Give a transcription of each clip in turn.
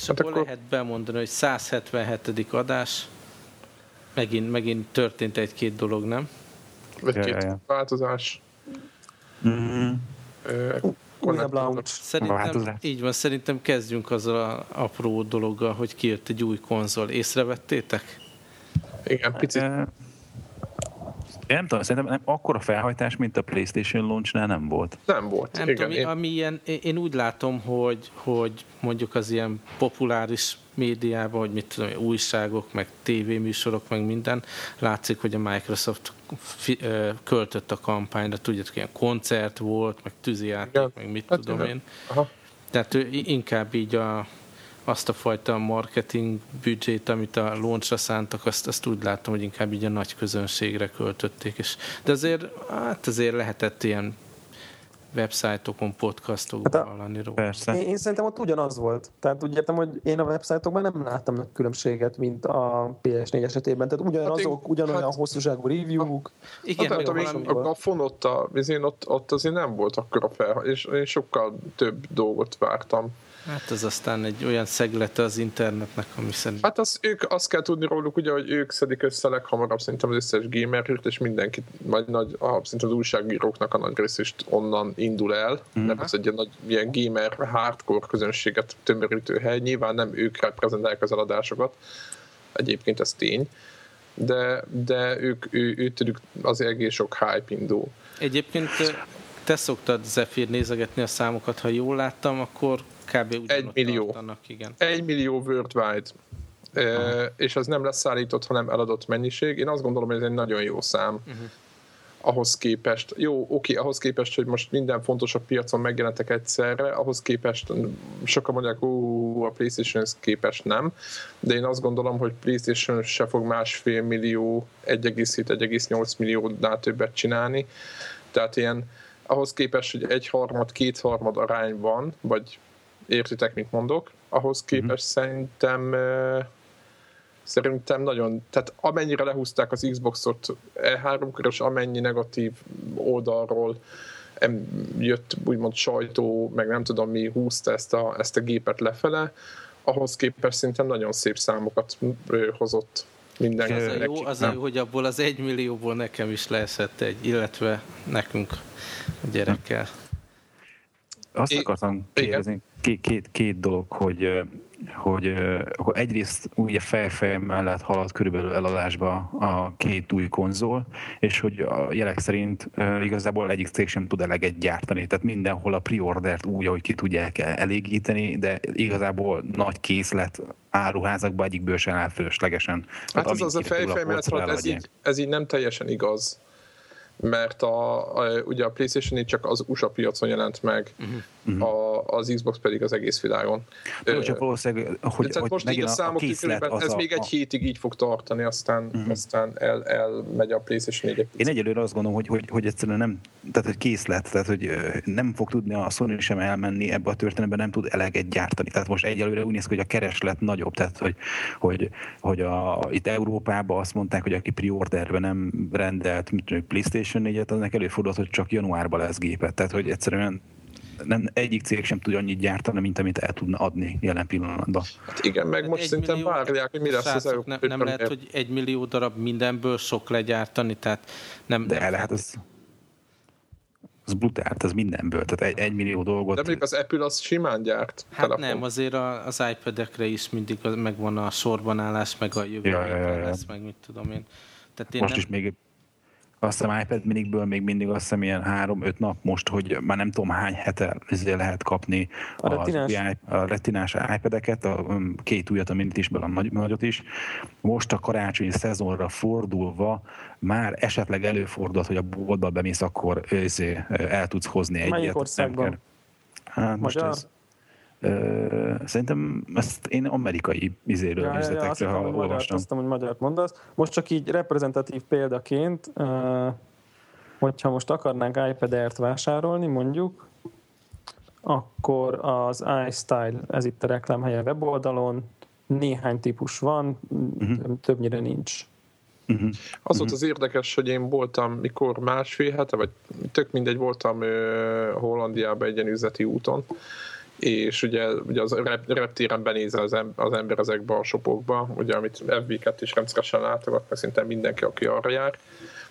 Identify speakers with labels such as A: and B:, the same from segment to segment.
A: És hát akkor, akkor lehet bemondani, hogy 177. adás, megint, megint történt egy-két dolog, nem?
B: Egy-két ja, ja. változás.
C: Mm-hmm.
B: Újabb
A: launch. Szerintem, változás. így van, szerintem kezdjünk azzal a apró dologgal, hogy kijött egy új konzol. Észrevettétek?
B: Igen, picit.
C: Én nem tudom, szerintem nem, akkora felhajtás, mint a PlayStation launchnál nem volt.
B: Nem volt,
A: nem
B: igen.
A: Tudom, én... Ami ilyen, én úgy látom, hogy, hogy mondjuk az ilyen populáris médiában, hogy mit tudom, újságok, meg tévéműsorok, meg minden, látszik, hogy a Microsoft fi, költött a kampányra, tudjátok, ilyen koncert volt, meg tűzijáték, meg mit hát, tudom én. Aha. Tehát ő inkább így a, azt a fajta marketing büdzsét, amit a launchra szántak, azt, azt úgy láttam, hogy inkább így a nagy közönségre költötték. És, de azért, hát azért lehetett ilyen websájtokon, podcastokban hát hallani róla.
D: Persze. Én, én, szerintem ott ugyanaz volt. Tehát úgy értem, hogy én a websájtokban nem láttam különbséget, mint a PS4 esetében. Tehát ugyanazok, hát én, ugyanolyan hát, hosszúságú review-k.
B: Igen, hát, meg a, a, a fonott, a, ott, ott azért nem volt akkora fel, és én sokkal több dolgot vártam.
A: Hát ez aztán egy olyan szeglete az internetnek, ami szerint...
B: Hát az, ők, azt kell tudni róluk, ugye, hogy ők szedik össze leghamarabb szerintem az összes gamerhűrt, és mindenkit, vagy nagy, ah, szerintem az újságíróknak a nagy rész is onnan indul el, mm. mert ez egy ilyen nagy ilyen gamer hardcore közönséget tömörítő hely. Nyilván nem ők reprezentálják az eladásokat, egyébként ez tény, de, de ők, ő, ő, ők azért egész sok hype indul.
A: Egyébként te szoktad Zephyr nézegetni a számokat, ha jól láttam, akkor kb.
B: egy millió. Tartanak, igen. Egy millió worldwide. Uh, és az nem lesz szállított, hanem eladott mennyiség. Én azt gondolom, hogy ez egy nagyon jó szám. Uh-huh. Ahhoz képest, jó, oké, ahhoz képest, hogy most minden fontosabb piacon megjelentek egyszerre, ahhoz képest sokan mondják, ó, a playstation képest nem, de én azt gondolom, hogy PlayStation se fog másfél millió, 1,7-1,8 milliónál többet csinálni. Tehát ilyen ahhoz képest, hogy egy harmad, két harmad arányban, vagy értitek, mit mondok, ahhoz mhm. képest uh-huh. szerintem szerintem nagyon, tehát amennyire lehúzták az Xboxot E3-kor, és amennyi negatív oldalról jött úgymond sajtó, meg nem tudom mi húzta ezt a, ezt a gépet lefele, ahhoz képest szerintem nagyon szép számokat hozott minden.
A: Az a jó, az a jó, hogy abból az egy millióból nekem is leesett egy, illetve nekünk a gyerekkel.
C: Azt akartam kérdezni, két, két, két dolog, hogy, hogy, hogy egyrészt ugye fejfej mellett halad körülbelül eladásba a két új konzol, és hogy a jelek szerint igazából egyik cég sem tud eleget gyártani, tehát mindenhol a preordert úgy, ahogy ki tudják elégíteni, de igazából nagy készlet áruházakban egyikből sem áll fölöslegesen.
B: Hát az az a fejfej mellett, ez így, ez így nem teljesen igaz mert a, a, ugye a PlayStation csak az USA piacon jelent meg, uh-huh. A, az Xbox pedig az egész világon.
C: Jó, csak valószínűleg, hogy, hogy
B: most így a számok a ez a, még egy a... hétig így fog tartani, aztán, uh-huh. aztán el, elmegy a PlayStation 4
C: Én egyelőre azt gondolom, hogy, hogy, hogy egyszerűen nem, tehát hogy készlet, tehát hogy nem fog tudni a Sony sem elmenni ebbe a történetbe, nem tud eleget gyártani. Tehát most egyelőre úgy néz ki, hogy a kereslet nagyobb, tehát hogy, hogy, hogy a, itt Európában azt mondták, hogy aki pre nem rendelt mit PlayStation PlayStation 4-et, annak előfordult, hogy csak januárban lesz gépet. Tehát, hogy egyszerűen nem, egyik cég sem tud annyit gyártani, mint amit el tudna adni jelen pillanatban.
B: Hát igen, meg hát most szerintem várják, hogy mi lesz az
A: EU. Nem, nem lehet, hogy egy millió darab mindenből sok legyártani, tehát nem...
C: De el lehet, az, az brutál, az mindenből, tehát egy, egy millió dolgot...
B: De még az Apple az simán gyárt.
A: Hát telefon. nem, azért az iPad-ekre is mindig megvan a sorbanállás, meg a jövő ja, ja, ja, ja. lesz, meg mit tudom én.
C: Tehát én Most nem... is még azt hiszem iPad minikből még mindig azt hiszem ilyen három-öt nap most, hogy már nem tudom hány hete ezért lehet kapni a retinás, a retinás iPad-eket, a um, két újat, a minit is, a nagy, nagyot is. Most a karácsonyi szezonra fordulva már esetleg előfordult, hogy a boltba bemész, akkor őzé, el tudsz hozni egyet.
D: Melyik országban?
C: Hát most Magyar? ez, Szerintem ezt én amerikai izéről ja, üzletekről ja, ja, olvastam.
D: Azt hogy magyart mondasz. Most csak így reprezentatív példaként, hogyha most akarnánk iPad Air-t vásárolni, mondjuk, akkor az iStyle, ez itt a reklámhelye weboldalon, néhány típus van, uh-huh. többnyire nincs.
B: Uh-huh. Az volt az érdekes, hogy én voltam, mikor másfél hete, vagy tök mindegy, voltam uh, Hollandiában egy ilyen üzleti úton, és ugye, ugye az reptéren benézel az, az ember ezekbe a shopokba, ugye amit FB2 is rendszeresen látogat, meg szinte mindenki, aki arra jár,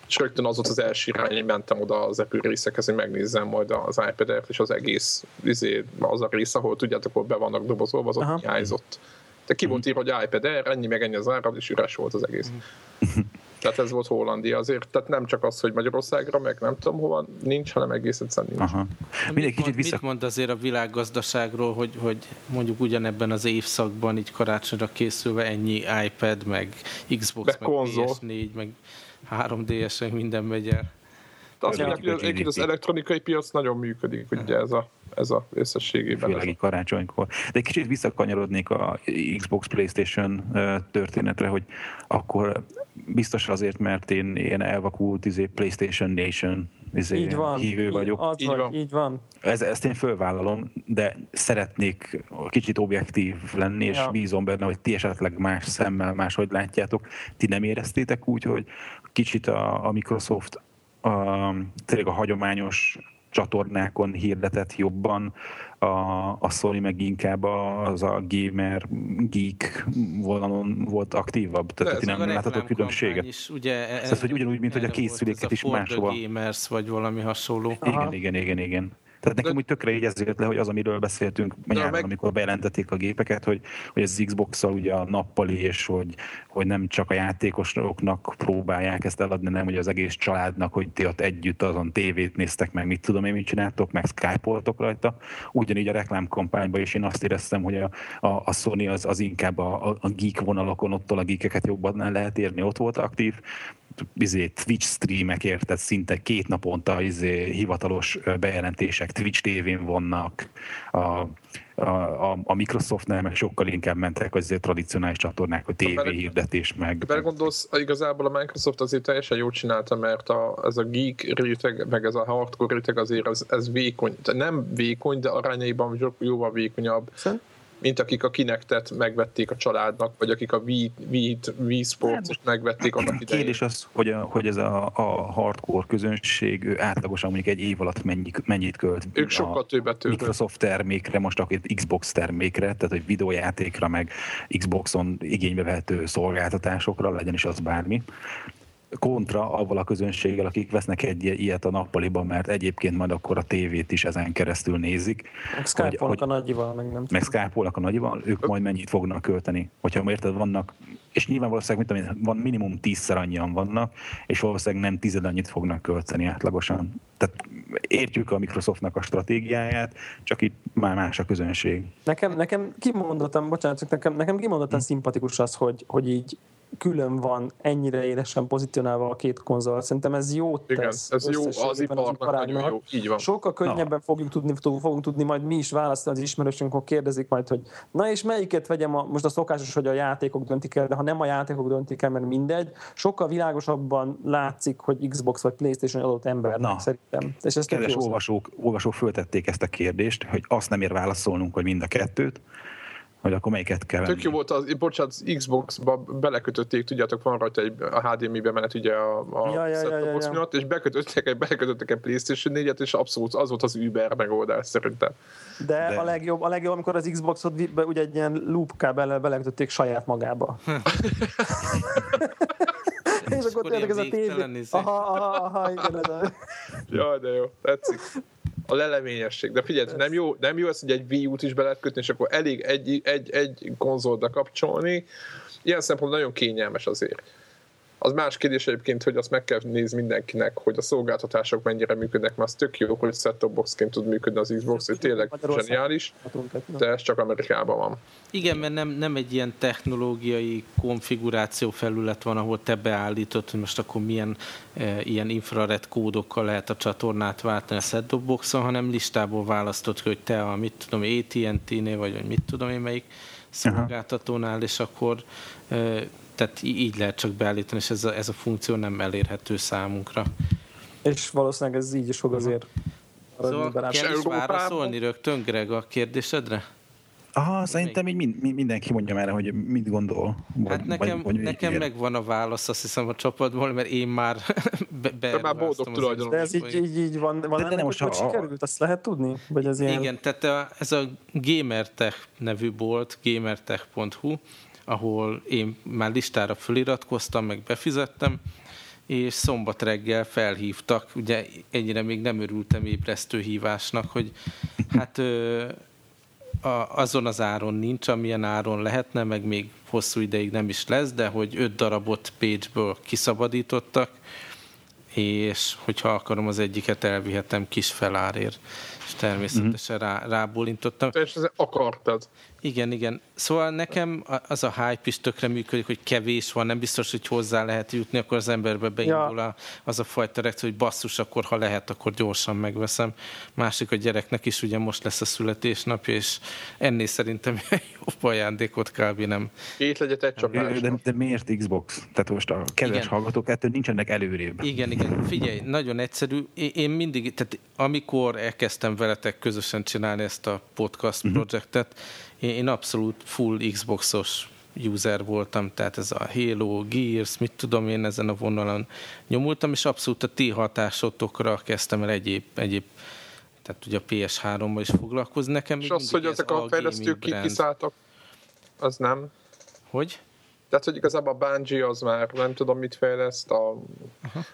B: és rögtön az volt az első irány, hogy mentem oda az Apple részekhez, hogy megnézzem majd az iPad-et, és az egész izé, az a rész, ahol tudjátok, hogy be vannak dobozolva, az ott hiányzott. De ki volt írva, hogy iPad Air, ennyi meg ennyi az ára, és üres volt az egész. Tehát ez volt Hollandia azért, tehát nem csak az, hogy Magyarországra, meg nem tudom hova nincs, hanem egész egyszerűen nincs. Aha.
A: Mit, kicsit vissza... mit mond azért a világgazdaságról, hogy, hogy mondjuk ugyanebben az évszakban így karácsonyra készülve ennyi iPad, meg Xbox, meg konzol. PS4, meg 3DS, meg minden megy el.
B: Azt mondják, hogy az elektronikai piac nagyon működik, ugye ez a ez a összességében.
C: Főleg karácsonykor. De egy kicsit visszakanyarodnék a Xbox Playstation történetre, hogy akkor biztos azért, mert én ilyen elvakult izé, Playstation Nation izé, így van, hívő így, vagyok.
D: Az így, vagy, van. így van.
C: Ez, ezt én fölvállalom, de szeretnék kicsit objektív lenni, és ja. bízom benne, hogy ti esetleg más szemmel máshogy látjátok. Ti nem éreztétek úgy, hogy kicsit a, a Microsoft a, tényleg a hagyományos csatornákon hirdetett jobban, a, a Sony meg inkább az a gamer, geek vonalon volt aktívabb, tehát nem láthatok különbséget. Is, ugye, ez, ez, hogy ugyanúgy, mint hogy a készüléket is máshova.
A: Gamers, vagy valami hasonló.
C: Igen, igen, igen, igen. Tehát nekem úgy tökre így ezért le, hogy az, amiről beszéltünk nyáron, meg... amikor bejelentették a gépeket, hogy, hogy az Xbox-szal ugye a nappali, és hogy, hogy nem csak a játékosoknak próbálják ezt eladni, nem hogy az egész családnak, hogy ti ott együtt azon tévét néztek meg, mit tudom én, mit csináltok, meg skype rajta. Ugyanígy a reklámkampányban is én azt éreztem, hogy a, a, a Sony az, az inkább a, a geek vonalakon, ottól a geekeket jobban lehet érni, ott volt aktív, izé, Twitch streamek, érted, szinte két naponta izé, hivatalos bejelentések Twitch tévén vannak, a, a, a Microsoftnál meg sokkal inkább mentek az tradicionális csatornák, a TV hirdetés meg.
B: Belegondolsz, igazából a Microsoft azért teljesen jól csinálta, mert a, ez a geek réteg, meg ez a hardcore réteg azért ez, ez vékony, nem vékony, de arányaiban jóval vékonyabb. Szerint? Mint akik a Kinectet megvették a családnak, vagy akik a Wii, Wii, Wii Sports megvették annak idején.
C: Kérdés az, hogy, a, hogy ez a, a hardcore közönség ő átlagosan mondjuk egy év alatt mennyi, mennyit költ.
B: Ők sokkal többet
C: tőle. Microsoft termékre, most akkor Xbox termékre, tehát hogy videójátékra, meg Xboxon igénybe vehető szolgáltatásokra, legyen is az bármi kontra avval a közönséggel, akik vesznek egy ilyet a nappaliban, mert egyébként majd akkor a tévét is ezen keresztül nézik.
D: Meg skype a nagyival, meg nem
C: Meg skype a nagyival, ők majd mennyit fognak költeni. Hogyha érted, vannak, és nyilván valószínűleg, mint tudom, van minimum tízszer annyian vannak, és valószínűleg nem tized annyit fognak költeni átlagosan. Tehát értjük a Microsoftnak a stratégiáját, csak itt már más a közönség.
D: Nekem, nekem kimondottam, bocsánat, nekem, nekem kimondottan hm. szimpatikus az, hogy, hogy így külön van ennyire élesen pozícionálva a két konzol. Szerintem ez jó tesz.
B: Igen, ez jó, az iparnak nagyon jó. Így van.
D: Sokkal könnyebben no. fogjuk tudni, fogunk tudni majd mi is választani az ismerősünk, akkor kérdezik majd, hogy na és melyiket vegyem, a, most a szokásos, hogy a játékok döntik el, de ha nem a játékok döntik el, mert mindegy, sokkal világosabban látszik, hogy Xbox vagy Playstation adott ember na. szerintem.
C: És ezt Kedves olvasók, olvasók föltették ezt a kérdést, hogy azt nem ér válaszolnunk, hogy mind a kettőt, hogy akkor melyiket kell
B: Tök jó volt, az, bocsánat, az Xbox-ba belekötötték, tudjátok, van rajta egy a HDMI bemenet ugye a, a ja, ja, ja, ja, ja. miatt, és bekötöttek egy, belekötöttek egy PlayStation 4-et, és abszolút az volt az Uber megoldás szerintem.
D: De, De, a legjobb, a legjobb, amikor az Xboxot ugye egy ilyen loop kábellel belekötötték saját magába. és akkor tényleg ez a tévé. Aha, aha, aha, igen, ez a...
B: Jaj, de jó, tetszik a leleményesség. De figyelj, nem jó, nem jó ez, hogy egy Wii U-t is be lehet kötni, és akkor elég egy, egy, egy konzolt kapcsolni. Ilyen szempontból nagyon kényelmes azért. Az más kérdés egyébként, hogy azt meg kell nézni mindenkinek, hogy a szolgáltatások mennyire működnek, mert az tök jó, hogy set-top boxként tud működni az Xbox, hogy tényleg zseniális, de ez csak Amerikában van.
A: Igen, mert nem, nem egy ilyen technológiai konfiguráció felület van, ahol te beállítod, hogy most akkor milyen e, ilyen infrared kódokkal lehet a csatornát váltani a set-top boxon, hanem listából választod, hogy te a mit tudom, AT&T-nél, vagy, vagy mit tudom én melyik szolgáltatónál, és akkor e, tehát így lehet csak beállítani, és ez a, ez a funkció nem elérhető számunkra.
D: És valószínűleg ez így is fog azért
A: Szóval kell is válaszolni rögtön, Greg, a kérdésedre?
C: Aha, szerintem így mind, mindenki mondja már, hogy mit gondol.
A: Vagy, hát nekem, vagy, vagy nekem megvan a válasz, azt hiszem a csapatból, mert én már be, be
B: már boldog tulajdonos.
D: De ez így, így, így van, van de, de nem most, hogy sikerült, azt lehet tudni? Vagy ez
A: ilyen... Igen, tehát a, ez a Gamertech nevű bolt, gamertech.hu, ahol én már listára föliratkoztam, meg befizettem, és szombat reggel felhívtak, ugye ennyire még nem örültem ébresztő hívásnak, hogy hát ö, a, azon az áron nincs, amilyen áron lehetne, meg még hosszú ideig nem is lesz, de hogy öt darabot Page-ből kiszabadítottak, és hogyha akarom az egyiket elvihetem kis felárért és természetesen mm-hmm. rá, rábólintottam.
B: És akartad.
A: Igen, igen. Szóval nekem az a hype is tökre működik, hogy kevés van, nem biztos, hogy hozzá lehet jutni, akkor az emberbe beindul ja. az a fajta reakció, hogy basszus, akkor ha lehet, akkor gyorsan megveszem. Másik a gyereknek is ugye most lesz a születésnapja, és ennél szerintem jobb ajándékot kb. nem.
B: Két legyet egy csapás.
C: De, de, miért Xbox? Tehát most a kedves igen. hallgatók ettől nincsenek előrébb.
A: Igen, igen. Figyelj, nagyon egyszerű. Én mindig, tehát amikor elkezdtem veletek közösen csinálni ezt a podcast uh-huh. projektet, én, én abszolút full Xboxos user voltam, tehát ez a Halo, Gears, mit tudom én ezen a vonalon nyomultam, és abszolút a ti hatásotokra kezdtem el egyéb, egyéb tehát ugye a PS3-ban is foglalkozni. Nekem
B: és az, hogy ezek a fejlesztők kiszálltak, az nem?
A: Hogy?
B: Tehát, hogy igazából a Bungie az már nem tudom mit fejleszt, a,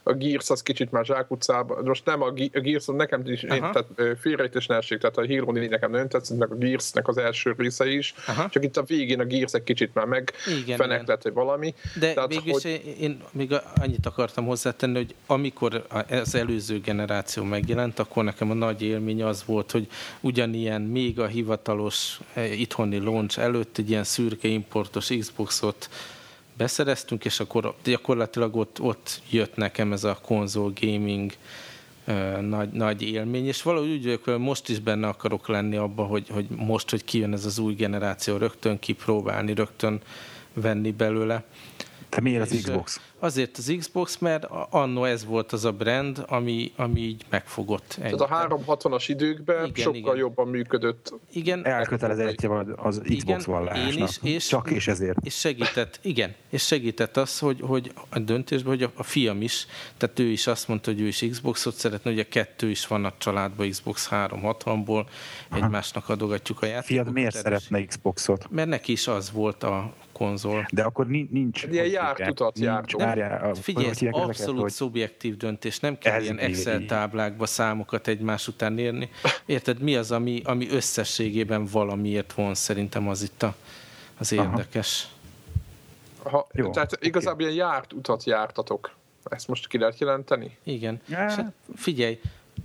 B: a Gears az kicsit már zsákutcában, most nem a, a Gears, nekem is, én, tehát félrejtés ne esik, tehát a Hero 4 nekem nagyon tetszett, meg a Gearsnek az első része is, Aha. csak itt a végén a Gears egy kicsit már meg feneklett, hogy valami.
A: De tehát, mégis hogy... én még annyit akartam hozzátenni, hogy amikor az előző generáció megjelent, akkor nekem a nagy élmény az volt, hogy ugyanilyen még a hivatalos eh, itthoni launch előtt egy ilyen szürke importos Xboxot beszereztünk, és akkor gyakorlatilag ott, ott jött nekem ez a konzol gaming nagy, nagy élmény, és valahogy úgy vagyok, hogy most is benne akarok lenni abba, hogy, hogy most, hogy kijön ez az új generáció, rögtön kipróbálni, rögtön venni belőle.
C: Te miért az Xbox?
A: Azért az Xbox, mert annó ez volt az a brand, ami, ami így megfogott.
B: Tehát a 360-as időkben igen, sokkal igen. jobban működött.
C: Igen. Elkötelezettje van az Xbox vallásnak. Én is, és, Csak és ezért.
A: És segített, igen, és segített az, hogy, hogy a döntésben, hogy a, a fiam is, tehát ő is azt mondta, hogy ő is Xboxot szeretne, ugye kettő is van a családban Xbox 360-ból, egymásnak adogatjuk a játékokat.
C: Fiad miért szeretne Xboxot?
A: Mert neki is az volt a konzol.
C: De akkor nincs...
B: Ilyen járt utat járt.
A: Figyelj, ez abszolút hogy... szubjektív döntés, nem kell ilyen Excel táblákba számokat egymás után érni. Érted, mi az, ami, ami összességében valamiért von, szerintem az itt a, az érdekes.
B: Ha, Jó, tehát okay. igazából ilyen járt utat jártatok. Ezt most ki lehet jelenteni?
A: Igen. Ja. És hát figyelj,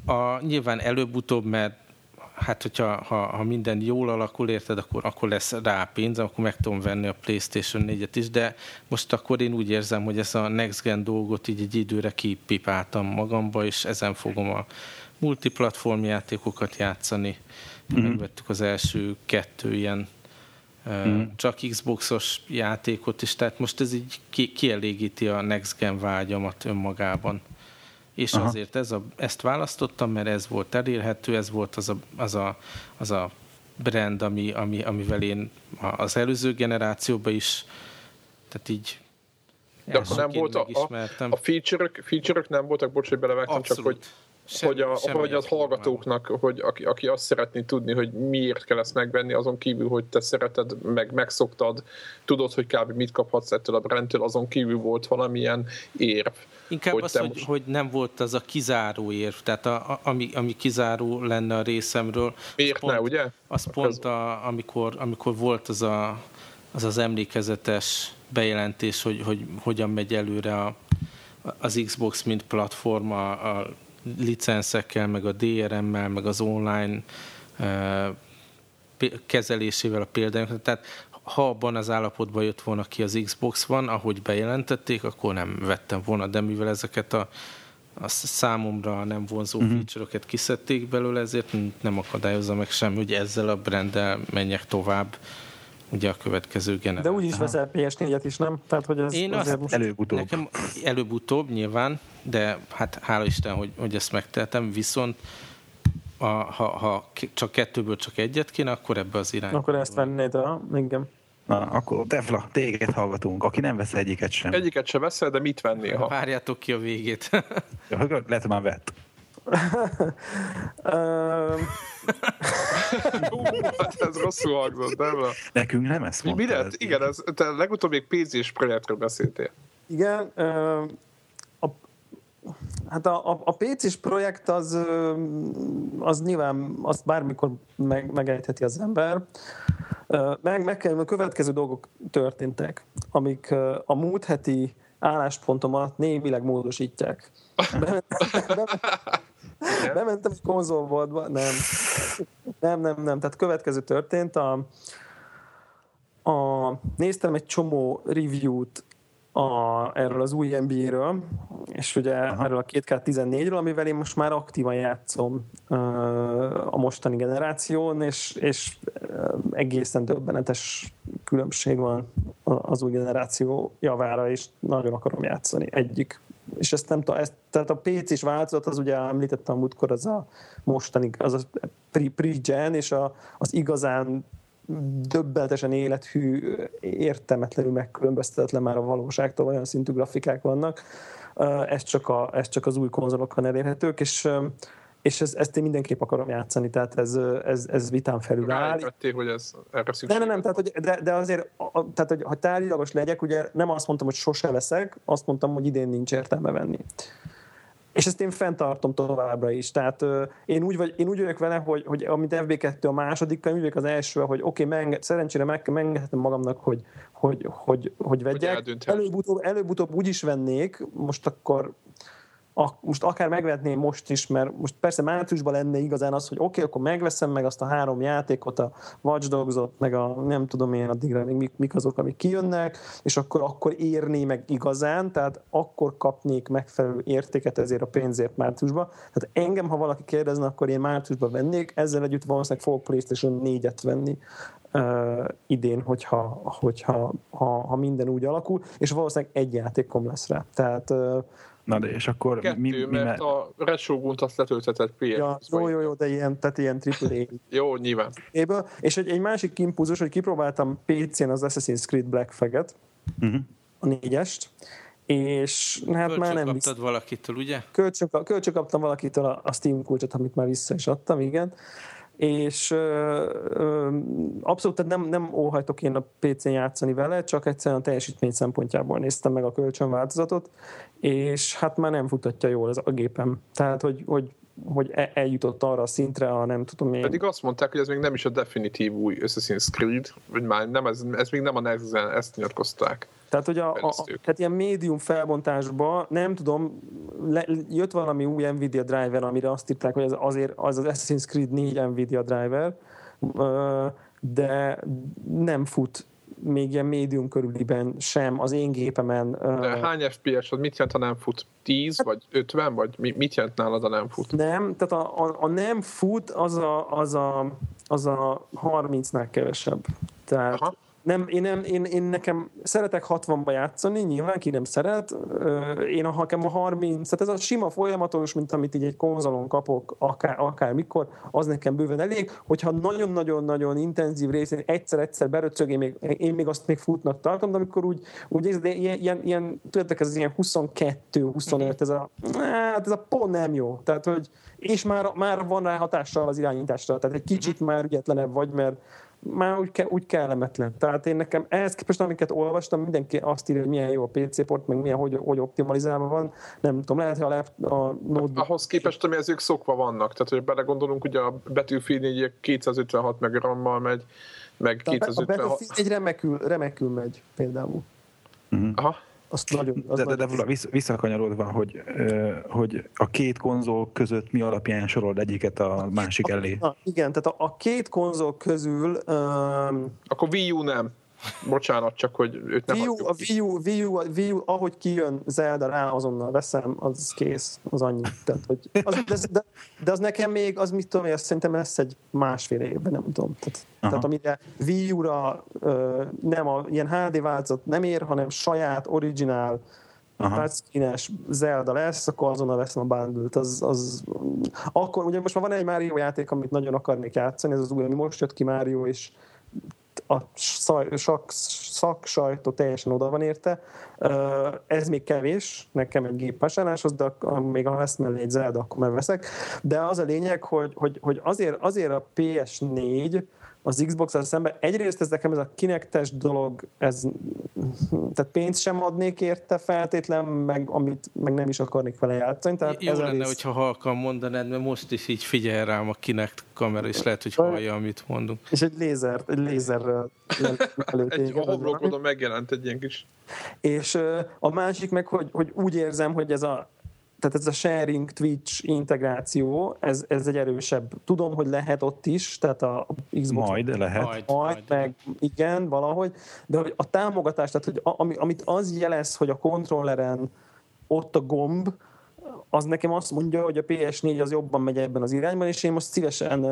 A: a, nyilván előbb-utóbb, mert hát hogyha ha, ha minden jól alakul, érted, akkor, akkor lesz rá pénz, akkor meg tudom venni a Playstation 4-et is, de most akkor én úgy érzem, hogy ezt a Next Gen dolgot így egy időre kipipáltam magamba, és ezen fogom a multiplatform játékokat játszani. Mm-hmm. Megvettük az első kettő ilyen mm. csak Xboxos játékot is, tehát most ez így ki, kielégíti a Next Gen vágyamat önmagában. És Aha. azért ez a, ezt választottam, mert ez volt elérhető, ez volt az a, az a, az a brand, ami, ami, amivel én az előző generációban is, tehát így
B: de akkor nem volt a, a, a feature-ök, feature nem voltak, bocs, hogy belevágtam, csak hogy sem, hogy, a, hogy az hallgatóknak, hogy aki, aki azt szeretné tudni, hogy miért kell ezt megvenni, azon kívül, hogy te szereted, meg megszoktad, tudod, hogy kb. mit kaphatsz ettől a brandtől, azon kívül volt valamilyen érv.
A: Inkább hogy az, hogy, most... hogy nem volt az a kizáró érv, tehát a, a, ami, ami kizáró lenne a részemről.
B: Miért
A: pont,
B: ne, ugye?
A: Az pont, a, amikor, amikor volt az, a, az az emlékezetes bejelentés, hogy, hogy hogyan megy előre a, az Xbox, mint platform a, a licenszekkel, meg a DRM-mel, meg az online kezelésével a példányoknak. Tehát ha abban az állapotban jött volna ki az Xbox van, ahogy bejelentették, akkor nem vettem volna, de mivel ezeket a, a számomra nem vonzó uh-huh. feature-okat kiszedték belőle, ezért nem akadályozza meg sem, hogy ezzel a branddel menjek tovább ugye a következő generáció.
D: De úgy is veszel PS4-et is, nem? Tehát, hogy ez
A: Én azt, most... előbb-utóbb. Nekem előbb-utóbb nyilván, de hát hála Isten, hogy, hogy ezt megteltem, viszont a, ha, ha csak kettőből csak egyet kéne, akkor ebbe az irányba.
D: Akkor ezt vennéd, a, igen.
C: Na, akkor Defla, téged hallgatunk. Aki nem vesz egyiket sem.
B: Egyiket sem veszel, de mit vennél? Ha?
A: Várjátok ki a végét.
C: lehet, már vett.
B: Hú, hát ez rosszul hangzott, nem?
C: Nekünk nem ezt
B: mondta. Mi, lett? Igen, ez, te legutóbb még PC-s projektről beszéltél.
D: Igen, a, hát a, a, a PC-s projekt az, az nyilván azt bármikor meg, megejtheti az ember. Meg, meg kell, a következő dolgok történtek, amik a múlt heti álláspontomat némileg módosítják. Bementem egy konzolboltba, nem. Nem, nem, nem. Tehát következő történt. A, a, néztem egy csomó review-t a, erről az új NBA-ről, és ugye Aha. erről a 2K14-ről, amivel én most már aktívan játszom a mostani generáción, és, és egészen döbbenetes különbség van az új generáció javára, és nagyon akarom játszani egyik. És ezt nem ezt, tehát a PC-s változat, az ugye említettem múltkor, az a mostani, az a pre-gen, és a, az igazán döbbeltesen élethű, értelmetlenül megkülönböztetlen már a valóságtól, olyan szintű grafikák vannak. Ez csak, a, ez csak az új konzolokon elérhetők, és és ez, ezt én mindenképp akarom játszani, tehát ez, ez, ez vitán felül áll.
B: Hogy ez erre
D: szükség. Nem, nem, tehát, hogy, de, de azért, a, tehát, hogy ha tárgyalagos legyek, ugye nem azt mondtam, hogy sose veszek, azt mondtam, hogy idén nincs értelme venni. És ezt én fenntartom továbbra is. Tehát uh, én, úgy vagy, én úgy vagyok vele, hogy, hogy amit FB2 a másodikkal, úgy vagyok az első, hogy oké, okay, menge, szerencsére meg, megengedhetem magamnak, hogy, hogy, hogy, hogy vegyek. Előbb-utóbb, előbb-utóbb úgy is vennék, most akkor a, most akár megvetném most is, mert most persze márciusban lenne igazán az, hogy oké, okay, akkor megveszem meg azt a három játékot, a Watch Dogs-ot, meg a nem tudom én addigra még mik, mik azok, amik kijönnek, és akkor, akkor érné meg igazán, tehát akkor kapnék megfelelő értéket ezért a pénzért márciusban. Tehát engem, ha valaki kérdezne, akkor én márciusban vennék, ezzel együtt valószínűleg fogok PlayStation 4-et venni, uh, idén, hogyha, hogyha ha, ha minden úgy alakul, és valószínűleg egy játékom lesz rá. Tehát uh,
C: Na de és akkor
B: Kettő, mi, mi mert me... a Red Shogun-t azt letöltetett PS.
D: Ja, jó, jó, jó, de ilyen, tehát ilyen triple
B: jó, nyilván.
D: Éből. És egy, egy másik impulzus, hogy kipróbáltam PC-n az Assassin's Creed Black Flag-et, uh-huh. a négyest, és hát kölcsön már nem
A: kaptad visz... valakitől, ugye?
D: Kölcsön, kölcsön kaptam valakitől a, a Steam kulcsot, amit már vissza is adtam, igen és abszolút tehát nem, nem óhajtok én a PC-n játszani vele, csak egyszerűen a teljesítmény szempontjából néztem meg a kölcsönváltozatot, és hát már nem futatja jól ez a gépem. Tehát, hogy, hogy hogy e, eljutott arra a szintre, a nem tudom én.
B: Pedig azt mondták, hogy ez még nem is a definitív új Assassin's Creed, vagy már nem, ez, ez még nem a Next Gen, ezt nyilatkozták.
D: Tehát, hogy a, a, tehát ilyen médium felbontásba, nem tudom, le, jött valami új Nvidia driver, amire azt írták, hogy ez azért az az Assassin's Creed 4 Nvidia driver, de nem fut még ilyen médium körüliben sem az én gépemen.
B: De hány FPS, az mit jelent, ha nem fut? 10 hát, vagy 50, vagy mit jelent nálad, a nem fut?
D: Nem, tehát a, a, a nem fut az a, az a, az a 30-nál kevesebb. Tehát Aha nem, én, nem, én, én nekem szeretek 60-ba játszani, nyilván ki nem szeret. Én a, nekem a 30, tehát ez a sima folyamatos, mint amit így egy konzolon kapok, akár, akár mikor, az nekem bőven elég. Hogyha nagyon-nagyon-nagyon intenzív részén egyszer-egyszer beröcög, én még, én még azt még futnak tartom, de amikor úgy, úgy ez, ilyen, ilyen, ilyen, tudjátok, ez ilyen 22-25, ez a, hát ez a pont nem jó. Tehát, hogy, és már, már van rá hatással az irányításra, tehát egy kicsit már ügyetlenebb vagy, mert már úgy, ke, úgy kellemetlen. Tehát én nekem ehhez képest, amiket olvastam, mindenki azt írja, hogy milyen jó a PC port, meg milyen, hogy, hogy optimalizálva van. Nem tudom, lehet, hogy a, lap, a
B: notebook... Ahhoz képest, ami ezek szokva vannak. Tehát, hogy belegondolunk, ugye a Battlefield 4 256 meg RAM-mal megy, meg 256... A
D: Battlefield egy remekül, remekül megy például.
C: Uh-huh. Aha. Azt nagyon, az de, de, de vissza, visszakanyarodva, hogy, hogy a két konzol között mi alapján sorol egyiket a másik elé?
D: Na, igen, tehát a, a két konzol közül... Um,
B: Akkor Wii U nem. Bocsánat, csak hogy őt nem
D: Wii U, a Wii U, Wii U, Wii U, ahogy kijön Zelda rá, azonnal veszem, az kész, az annyi. Tehát, hogy az, de, de, de, az nekem még, az mit tudom, azt szerintem lesz egy másfél évben, nem tudom. Tehát, tehát amire Wii U-ra nem a ilyen HD változat nem ér, hanem saját, originál touchscreen-es Zelda lesz, akkor azonnal veszem a bundle Az, az, akkor ugye most már van egy Mario játék, amit nagyon akarnék játszani, ez az új, ami most jött ki Mario, és a szak, szaksajtó teljesen oda van érte. Ez még kevés, nekem egy gépvásárláshoz, de még ha lesz mellé egy Zelda, akkor már. De az a lényeg, hogy, hogy, hogy azért, azért a PS4 az Xbox-al szemben. Egyrészt ez nekem ez a kinektes dolog, ez, tehát pénzt sem adnék érte feltétlen, meg, amit, meg nem is akarnék vele játszani. Tehát
A: Jó ez lenne, rész... hogyha halkan mondanád, mert most is így figyel rám a Kinect kamera, és lehet, hogy hallja, amit mondunk.
D: És egy lézer, egy lézerrel
B: egy a homlokodon megjelent egy ilyen kis...
D: És a másik meg, hogy, hogy úgy érzem, hogy ez a tehát ez a sharing Twitch integráció, ez, ez egy erősebb. Tudom, hogy lehet ott is, tehát a Xbox.
C: Majd lehet.
D: Majd, majd, meg igen, valahogy, de hogy a támogatás, tehát hogy ami, amit az jelez, hogy a kontrolleren ott a gomb, az nekem azt mondja, hogy a PS4 az jobban megy ebben az irányban, és én most szívesen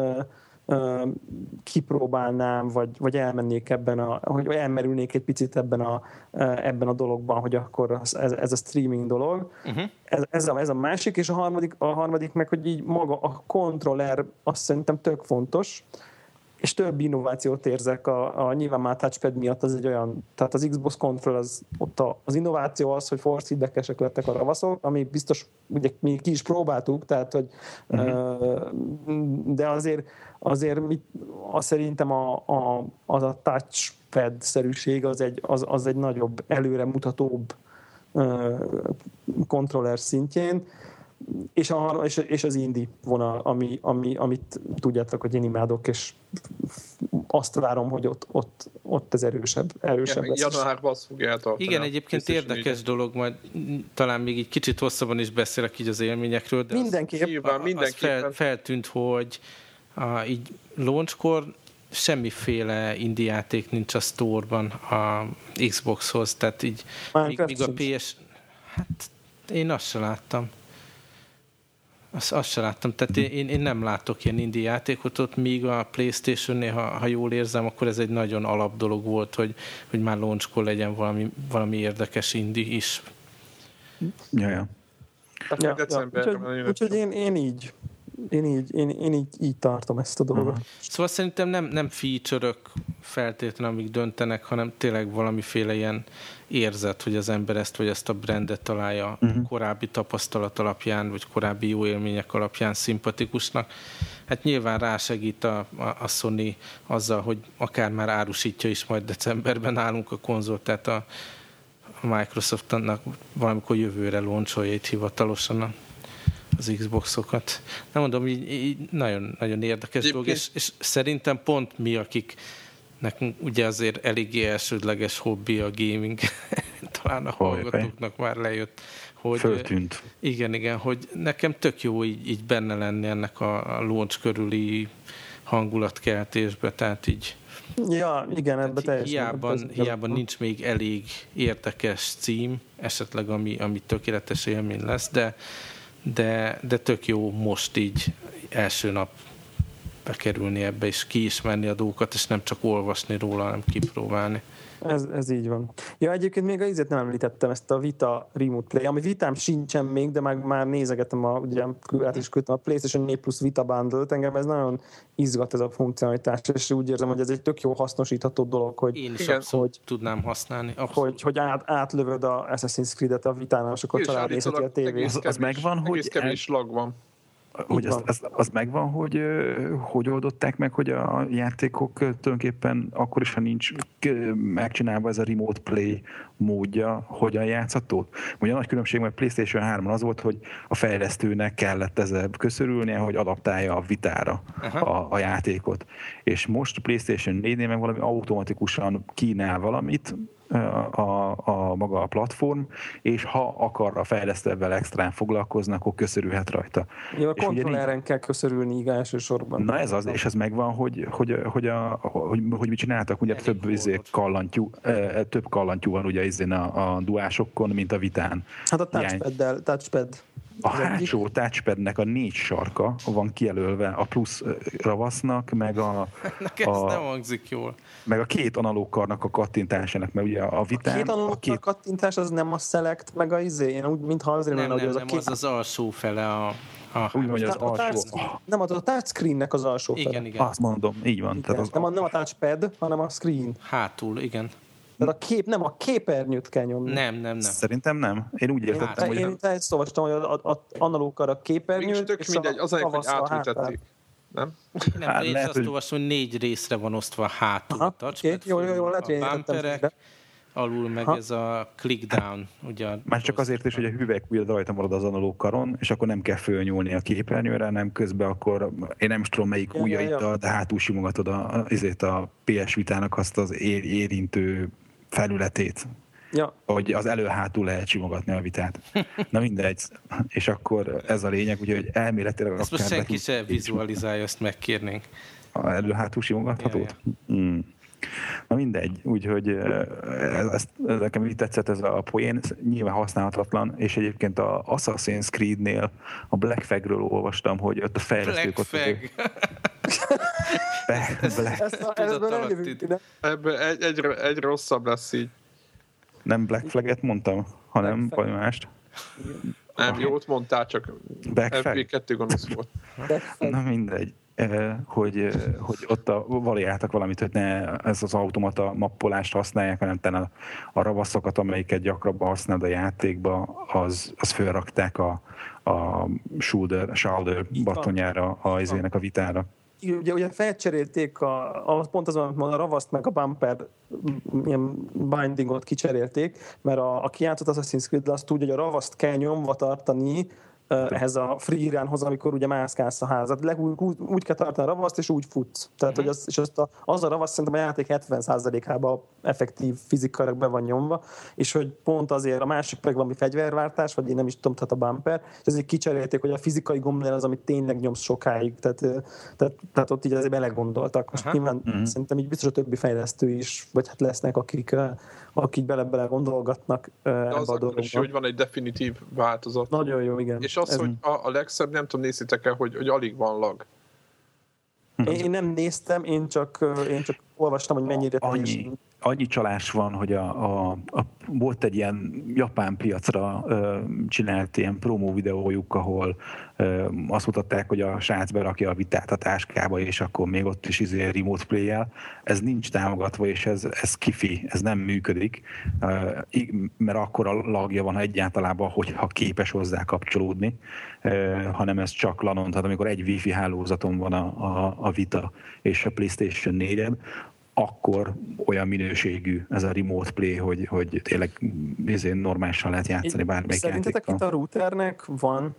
D: kipróbálnám, vagy, vagy elmennék ebben, a, hogy elmerülnék egy picit ebben a, ebben a dologban, hogy akkor ez, ez a streaming dolog. Uh-huh. Ez, ez, a, ez a másik, és a harmadik, a harmadik meg, hogy így maga a kontroller azt szerintem tök fontos, és több innovációt érzek a, a nyilván már touchpad miatt az egy olyan, tehát az Xbox Control az, ott a, az innováció az, hogy force feedbackesek lettek a ravaszok, ami biztos, ugye mi ki is próbáltuk, tehát hogy uh-huh. de azért azért mit, az szerintem a, a, az a touchpad-szerűség az egy, az, az egy nagyobb, előremutatóbb kontroller szintjén, és, a, és, és az indie vonal, ami, ami, amit tudjátok, hogy én imádok, és azt várom, hogy ott, ott, ott ez erősebb, erősebb
B: Igen, lesz. Januárban azt fogja eltartani.
A: Igen, egyébként érdekes így. dolog, majd talán még egy kicsit hosszabban is beszélek így az élményekről, de
D: mindenképp,
A: az, Nyilván, mindenképpen. Az fel, feltűnt, hogy a, így launchkor semmiféle indie játék nincs a store-ban a Xboxhoz, tehát így míg, míg a PS... Hát én azt se láttam. Azt, azt se láttam, tehát én, én nem látok ilyen indie játékot ott, míg a Playstation-nél, ha, ha jól érzem, akkor ez egy nagyon alap dolog volt, hogy, hogy már launchkor legyen valami, valami érdekes indie is.
C: Ja, ja.
D: Ja, ja. Úgyhogy, úgyhogy én, én így én így, én, én így, így tartom ezt a dolgot. Uh-huh.
A: Szóval szerintem nem, nem feature feltétlenül, amik döntenek, hanem tényleg valamiféle ilyen érzet, hogy az ember ezt vagy ezt a brandet találja uh-huh. korábbi tapasztalat alapján, vagy korábbi jó élmények alapján szimpatikusnak. Hát nyilván rásegít a, a, a Sony azzal, hogy akár már árusítja is majd decemberben állunk a konzolt, tehát a, a Microsoftnak valamikor jövőre launcholja itt hivatalosan az Xboxokat. Nem mondom, így, így nagyon, nagyon érdekes dolog, és, és szerintem pont mi, akik nekünk ugye azért eléggé elsődleges hobbi a gaming, talán a hallgatóknak már lejött, hogy
C: Föltűnt.
A: Igen, igen, hogy nekem tök jó így, így benne lenni ennek a, a launch körüli hangulatkeltésbe, tehát így
D: Ja, igen, ebben teljesen.
A: Hiába, hiába nincs még elég érdekes cím, esetleg ami, ami tökéletes élmény lesz, de de, de tök jó most így első nap bekerülni ebbe, és kiismerni a dolgokat, és nem csak olvasni róla, hanem kipróbálni.
D: Ez, ez így van. Ja, egyébként még a izet nem említettem, ezt a Vita Remote Play, ami vitám sincsen még, de már, már nézegetem, a, ugye át is küldtem a PlayStation 4 Plus Vita bundle engem ez nagyon izgat ez a funkcionalitás, és úgy érzem, hogy ez egy tök jó hasznosítható dolog, hogy,
A: Én is igen, hogy, tudnám használni.
D: Abszolút. Hogy, hogy át, átlövöd a Assassin's Creed-et a vitánál, és akkor család nézheti a tévét.
C: Az, az megvan, hogy...
B: kevés lag van
C: hogy az, az, az megvan, hogy hogy oldották meg, hogy a játékok tulajdonképpen akkor is, ha nincs megcsinálva ez a remote play módja, hogyan játszható? Ugye a nagy különbség, mert PlayStation 3 az volt, hogy a fejlesztőnek kellett ezzel köszörülnie, hogy adaptálja a vitára a, a játékot. És most PlayStation 4-nél meg valami automatikusan kínál valamit, a, a maga a platform, és ha akar a fejlesztővel extrán foglalkozni, akkor köszörülhet rajta.
D: Jó, a kontrolleren kell köszörülni így elsősorban.
C: Na ez az, és ez megvan, hogy, hogy, hogy, a, hogy, hogy mit csináltak, ugye több izé, kallantyú, több kallantyú van ugye izén a, a duásokon, mint a vitán.
D: Hát a touchpad touchpad
C: A hátsó touchpadnek a négy sarka van kijelölve a plusz ravasznak, meg a...
A: Nekem a, nem hangzik jól.
C: Meg a két analóg karnak a kattintásának, mert ugye a vitán...
D: A két analóg a két... kattintás az nem a select, meg a izé, én úgy, mintha azért
A: nem,
D: lenne,
A: hogy
D: az
A: nem,
D: a két...
A: az az alsó fele a...
C: a úgy mondja, az a alsó.
D: Touch, nem, az a touchscreennek az alsó
A: igen,
D: fele.
A: Igen,
C: Azt mondom, így van. Igen.
D: Tehát az nem, a, nem a touchpad, hanem a screen.
A: Hátul, igen.
D: Tehát a kép, nem a képernyőt kell nyomni.
A: Nem, nem, nem.
C: Szerintem nem. Én úgy értettem, hát,
D: hogy... Én ezt olvastam, hogy a, a, a analókkal a képernyőt,
B: Mégis tök mindegy, az a, hogy átültették. Nem?
A: Nem, hát, én lehet, azt hogy... olvastam, hogy négy részre van osztva hátul.
D: Aha, okay. Jó, jó, jó, lehet, hogy
A: bumperek, alul meg ha? ez a click down. Ugye
C: Már csak azért is, hogy a hüvelyk ugye rajta marad az analóg karon, és akkor nem kell fölnyúlni a képernyőre, nem közben akkor, én nem is tudom melyik ja, ujjait, ja, ja. de hátul simogatod a, azért a PS Vitának azt az érintő felületét.
D: Ja.
C: Hogy az elő-hátul lehet simogatni a vitát. Na mindegy. És akkor ez a lényeg, úgyhogy elméletileg...
A: Ezt most senki se vizualizálja, ezt megkérnénk.
C: A elő-hátul simogathatót? Ja, ja. Mm. Na mindegy, úgyhogy ez, ez, ez nekem így tetszett ez a poén, nyilván használhatatlan, és egyébként a Assassin's Creed-nél a Black Flag-ről olvastam, hogy ott a fejlesztők...
A: Black Flag.
B: Ebben egy, egy, egy rosszabb lesz így.
C: Nem Black Flag-et mondtam, hanem valami mást.
B: Nem, jót mondtál, csak FB2 gonosz volt.
C: Na mindegy hogy, hogy ott a, variáltak valamit, hogy ne ez az automata mappolást használják, hanem a, a ravaszokat, amelyiket gyakrabban használod a játékba, az, az fölrakták a, a shoulder, shoulder batonjára, a, izének a vitára
D: ugye, ugye felcserélték a, a, pont azon, a ravaszt meg a bumper ilyen bindingot kicserélték, mert a, aki játszott Assassin's Creed, azt tudja, hogy a ravaszt kell nyomva tartani ehhez a freerunhoz, amikor ugye mászkálsz a házat. Leg, úgy, úgy kell tartani a ravaszt, és úgy futsz. Tehát, uh-huh. hogy az, és azt a, az a ravasz szerintem a játék 70%-ában effektív fizikailag be van nyomva, és hogy pont azért a másik meg valami fegyverváltás, vagy én nem is tudom, tehát a bumper, és ezért kicserélték, hogy a fizikai gombnél az, amit tényleg nyomsz sokáig. Tehát, tehát, tehát ott így azért belegondoltak. Most uh-huh. nyilván uh-huh. szerintem így biztos a többi fejlesztő is, vagy hát lesznek, akik, akik bele-bele gondolgatnak ebbe
B: az
D: a dologba.
B: hogy van egy definitív változat.
D: Nagyon jó, igen.
B: És az, Ez... hogy a, a legszebb, nem tudom, néztétek el, hogy, hogy alig van lag.
D: Én, én nem néztem, én csak, én csak olvastam, hogy mennyire
C: annyi, annyi csalás van, hogy a, a, a, volt egy ilyen japán piacra ö, csinált ilyen promó videójuk, ahol ö, azt mutatták, hogy a srác berakja a vitát a táskába, és akkor még ott is izé remote play -el. Ez nincs támogatva, és ez, ez kifi, ez nem működik, ö, mert akkor a lagja van egyáltalában, hogyha képes hozzá kapcsolódni, ö, hanem ez csak lanon, tehát amikor egy wifi hálózaton van a, a, a Vita és a PlayStation 4 akkor olyan minőségű ez a remote play, hogy, hogy tényleg normálisan lehet játszani bármelyik
D: Szerintetek itt a routernek van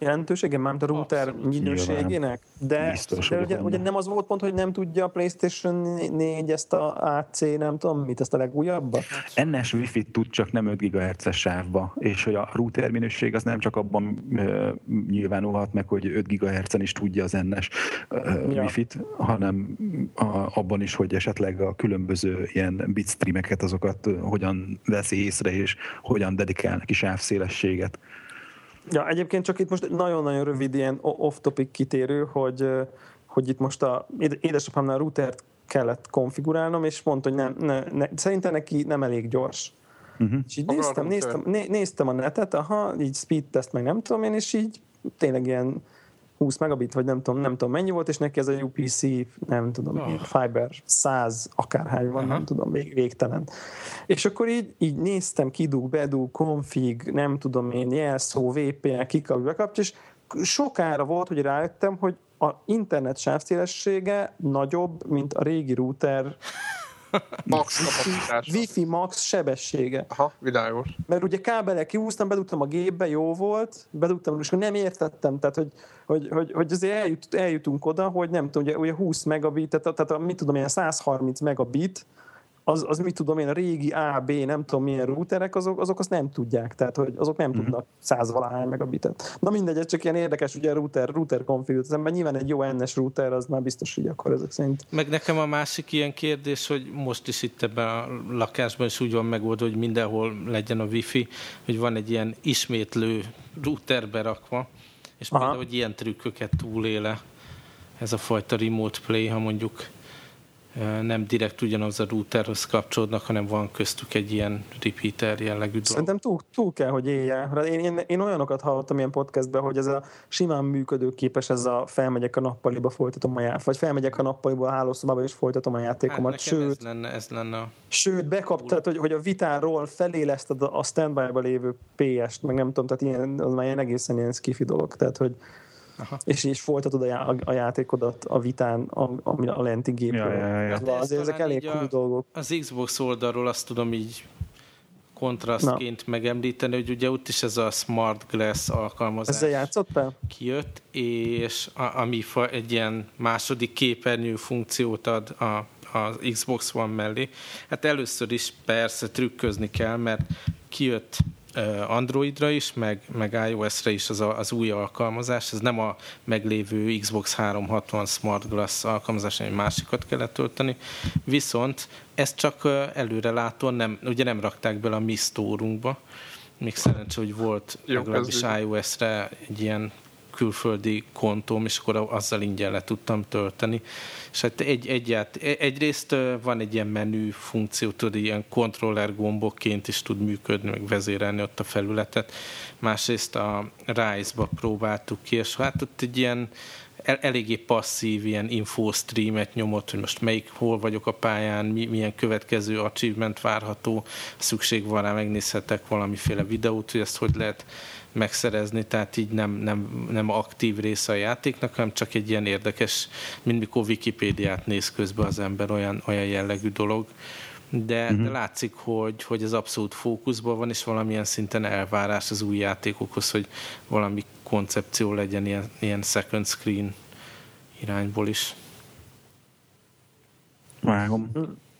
D: jelentősége, már a router minőségének, de, Biztos, de ugye, ugye, nem az volt pont, hogy nem tudja a PlayStation 4 ezt a AC, nem tudom mit, ezt a legújabbat?
C: NS Wi-Fi tud csak nem 5 GHz-es sávba, és hogy a router minőség az nem csak abban uh, nyilvánulhat meg, hogy 5 GHz-en is tudja az NS uh, ja. Wi-Fi-t, hanem a, abban is, hogy esetleg a különböző ilyen bitstreameket, azokat hogyan veszi észre, és hogyan dedikál neki sávszélességet.
D: Ja, egyébként csak itt most nagyon-nagyon rövid ilyen off-topic kitérő, hogy, hogy itt most a édesapámnál a routert kellett konfigurálnom, és mondta, hogy nem, ne, ne, szerintem neki nem elég gyors. Uh-huh. És így néztem, néztem, né, néztem a netet, aha, így speed test, meg nem tudom én, és így tényleg ilyen 20 megabit, vagy nem tudom, nem tudom mennyi volt, és neki ez a UPC, nem tudom, oh. Fiber 100 akárhány van, uh-huh. nem tudom, vég, végtelen. És akkor így, így néztem, kidug, bedug, config, nem tudom én, jelszó, VPN, kikap, bekapcs, és sokára volt, hogy rájöttem, hogy a internet sávszélessége nagyobb, mint a régi router
B: max kapacitás.
D: Wi-Fi max sebessége.
B: Aha, világos.
D: Mert ugye kábelek kiúztam, bedugtam a gépbe, jó volt, bedugtam, és nem értettem, tehát hogy, hogy, hogy, hogy azért eljut, eljutunk oda, hogy nem tudom, ugye, ugye 20 megabit, tehát, tehát mit tudom, ilyen 130 megabit, az, az mit tudom én, a régi A, B, nem tudom milyen routerek, azok, azok azt nem tudják, tehát hogy azok nem mm-hmm. tudnak százvalahány megabitet. Na mindegy, ez csak ilyen érdekes, ugye router, router config, az ember nyilván egy jó NS router, az már biztos így akkor ezek szerint.
A: Meg nekem a másik ilyen kérdés, hogy most is itt ebben a lakásban is úgy van megoldva, hogy mindenhol legyen a wifi, hogy van egy ilyen ismétlő router berakva, és Aha. például, hogy ilyen trükköket túléle ez a fajta remote play, ha mondjuk nem direkt ugyanaz a routerhoz kapcsolódnak, hanem van köztük egy ilyen repeater jellegű dolog.
D: Szerintem túl, túl kell, hogy élje. Én, én, én olyanokat hallottam ilyen podcastben, hogy ez a simán működőképes, ez a felmegyek a nappaliba, folytatom a játékomat, vagy felmegyek a nappaliba a hálószobába, és folytatom a játékomat. Hát sőt,
A: ez lenne, ez lenne a...
D: Sőt, bekap, tehát, hogy, hogy a vitáról feléleszted a standby-ba lévő PS-t, meg nem tudom, tehát ilyen, az már ilyen egészen ilyen skifi dolog. Tehát, hogy Aha. és így folytatod a, já- a játékodat a vitán, a, a, a lenti gépről. Ja, ja, ja. Hát azért ezek elég cool dolgok.
A: Az Xbox oldalról azt tudom így kontrasztként Na. megemlíteni, hogy ugye ott is ez a Smart Glass alkalmazás
D: Ezzel játszottál?
A: kijött, és a, ami egy ilyen második képernyő funkciót ad a, az Xbox One mellé. Hát először is persze trükközni kell, mert kijött Androidra is, meg, meg iOS-re is az, a, az új alkalmazás. Ez nem a meglévő Xbox 360 Smart Glass alkalmazás, egy másikat kellett tölteni. Viszont ezt csak előrelátóan nem, ugye nem rakták bele a mi store még szerencsé, hogy volt Jó, legalábbis iOS-re egy ilyen külföldi kontóm, és akkor azzal ingyen le tudtam tölteni. És hát egy, egyát, egyrészt van egy ilyen menü funkció, tudod, ilyen kontroller gombokként is tud működni, meg vezérelni ott a felületet. Másrészt a Rise-ba próbáltuk ki, és hát ott egy ilyen el, eléggé passzív ilyen infostreamet nyomott, hogy most melyik, hol vagyok a pályán, mi, milyen következő achievement várható, szükség van rá, megnézhetek valamiféle videót, hogy ezt hogy lehet megszerezni, tehát így nem, nem, nem aktív része a játéknak, hanem csak egy ilyen érdekes, mint mikor Wikipédiát néz közben az ember, olyan, olyan jellegű dolog. De, uh-huh. de mhm. látszik, hogy, hogy ez abszolút fókuszban van, és valamilyen szinten elvárás az új játékokhoz, hogy valami koncepció legyen ilyen, ilyen second screen irányból is.
C: Vágom.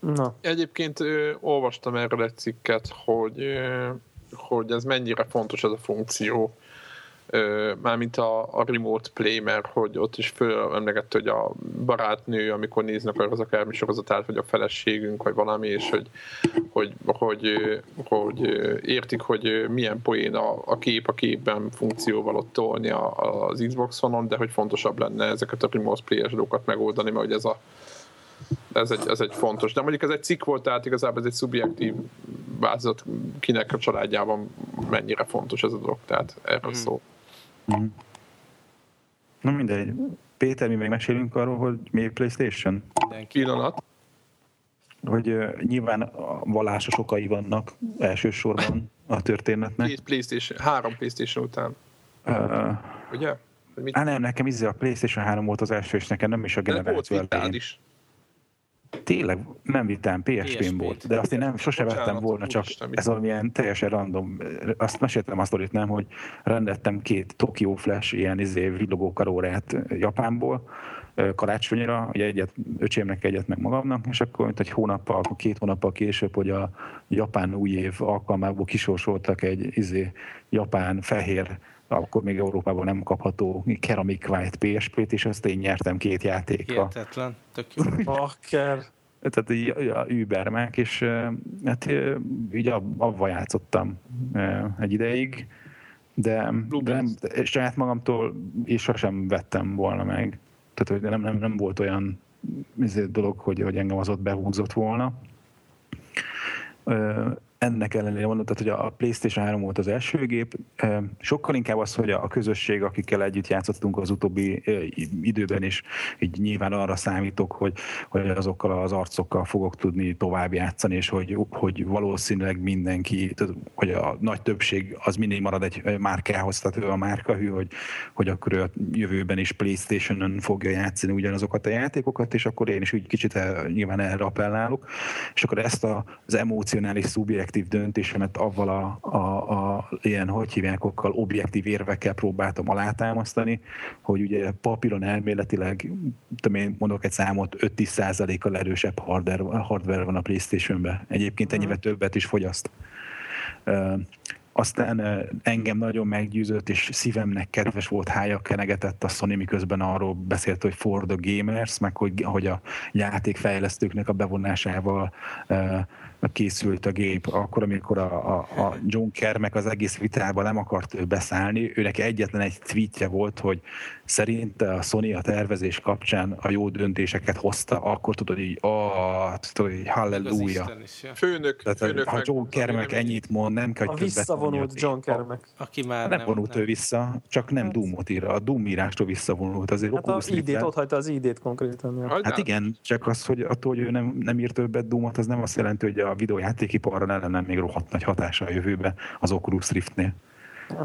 B: Na. Egyébként ö, olvastam erről egy cikket, hogy ö, hogy ez mennyire fontos ez a funkció, mármint a, a remote play, mert hogy ott is föl emlegette, hogy a barátnő, amikor néznek az akár sorozatát, vagy a feleségünk, vagy valami, és hogy, hogy, hogy, hogy értik, hogy milyen poén a, a kép a képben funkcióval ott tolni az Xbox-on, de hogy fontosabb lenne ezeket a remote play-es dolgokat megoldani, mert hogy ez a ez egy, ez egy fontos. De mondjuk ez egy cikk volt, tehát igazából ez egy szubjektív változat, kinek a családjában mennyire fontos ez a dolog, tehát erről mm. szó. Mm.
C: Na mindegy. Péter, mi még mesélünk arról, hogy mi Playstation?
B: Pillanat.
C: Hogy uh, nyilván a vallásos okai vannak elsősorban a történetnek.
B: Két Playstation, három Playstation után. Uh, Ugye?
C: Á, nem, nekem izé a Playstation 3 volt az első, és nekem nem is a generáció elején. is. Tényleg nem vittem, PSP-n volt, de azt én nem, sose vettem volna, csak ez valamilyen teljesen random. Azt meséltem a sztorit, nem, hogy rendeltem két Tokyo Flash ilyen izé villogó karórát Japánból, karácsonyra, ugye egyet, öcsémnek egyet meg magamnak, és akkor mint egy hónappal, két hónappal később, hogy a japán új év alkalmából kisorsoltak egy izé, japán fehér akkor még Európában nem kapható Ceramic White PSP-t, és azt én nyertem két játékra.
A: Hihetetlen, tök jó.
D: Bakker.
C: Tehát így a Übermek, és hát így abban játszottam egy ideig, de, de nem, saját magamtól és sosem vettem volna meg. Tehát hogy nem, nem, nem volt olyan dolog, hogy, hogy engem az ott behúzott volna ennek ellenére mondom, tehát, hogy a PlayStation 3 volt az első gép, sokkal inkább az, hogy a közösség, akikkel együtt játszottunk az utóbbi időben, és így nyilván arra számítok, hogy, hogy azokkal az arcokkal fogok tudni tovább játszani, és hogy, hogy valószínűleg mindenki, tehát, hogy a nagy többség az mindig marad egy márkához, tehát ő a márkahű, hogy, hogy akkor ő a jövőben is PlayStation-on fogja játszani ugyanazokat a játékokat, és akkor én is úgy kicsit el, nyilván erre appellálok, és akkor ezt az emocionális szubjekt szubjektív döntésemet avval a, a, a ilyen, hogy hívják, okkal, objektív érvekkel próbáltam alátámasztani, hogy ugye papíron elméletileg, tudom én mondok egy számot, 5-10 kal erősebb hardware, hardware van a Playstation-ben. Egyébként ennyivel többet is fogyaszt. Aztán engem nagyon meggyőzött, és szívemnek kedves volt hája kenegetett a Sony, miközben arról beszélt, hogy for the gamers, meg hogy, hogy a játékfejlesztőknek a bevonásával készült a gép, akkor, amikor a, a, a John Kermek az egész vitában nem akart beszállni, őnek egyetlen egy tweetje volt, hogy szerint a Sony a tervezés kapcsán a jó döntéseket hozta, akkor tudod így, ah, tudod így, halleluja.
B: Főnök,
C: Tehát,
B: főnök
C: ha John Kermek ennyit mond, nem kell,
D: hogy A visszavonult John Kermek.
A: Aki már
C: nem, nem vonult nem. ő vissza, csak nem hát. Doomot ír. A Doom írástól visszavonult. Azért
D: hát az ID-t, ott hagyta az ID-t konkrétan. Ja.
C: Hát igen, csak az, hogy attól, hogy ő nem, nem írt többet Doomot, az nem azt jelenti, hogy a videójátékiparra ne lenne még rohadt nagy hatása a jövőbe az Oculus Riftnél.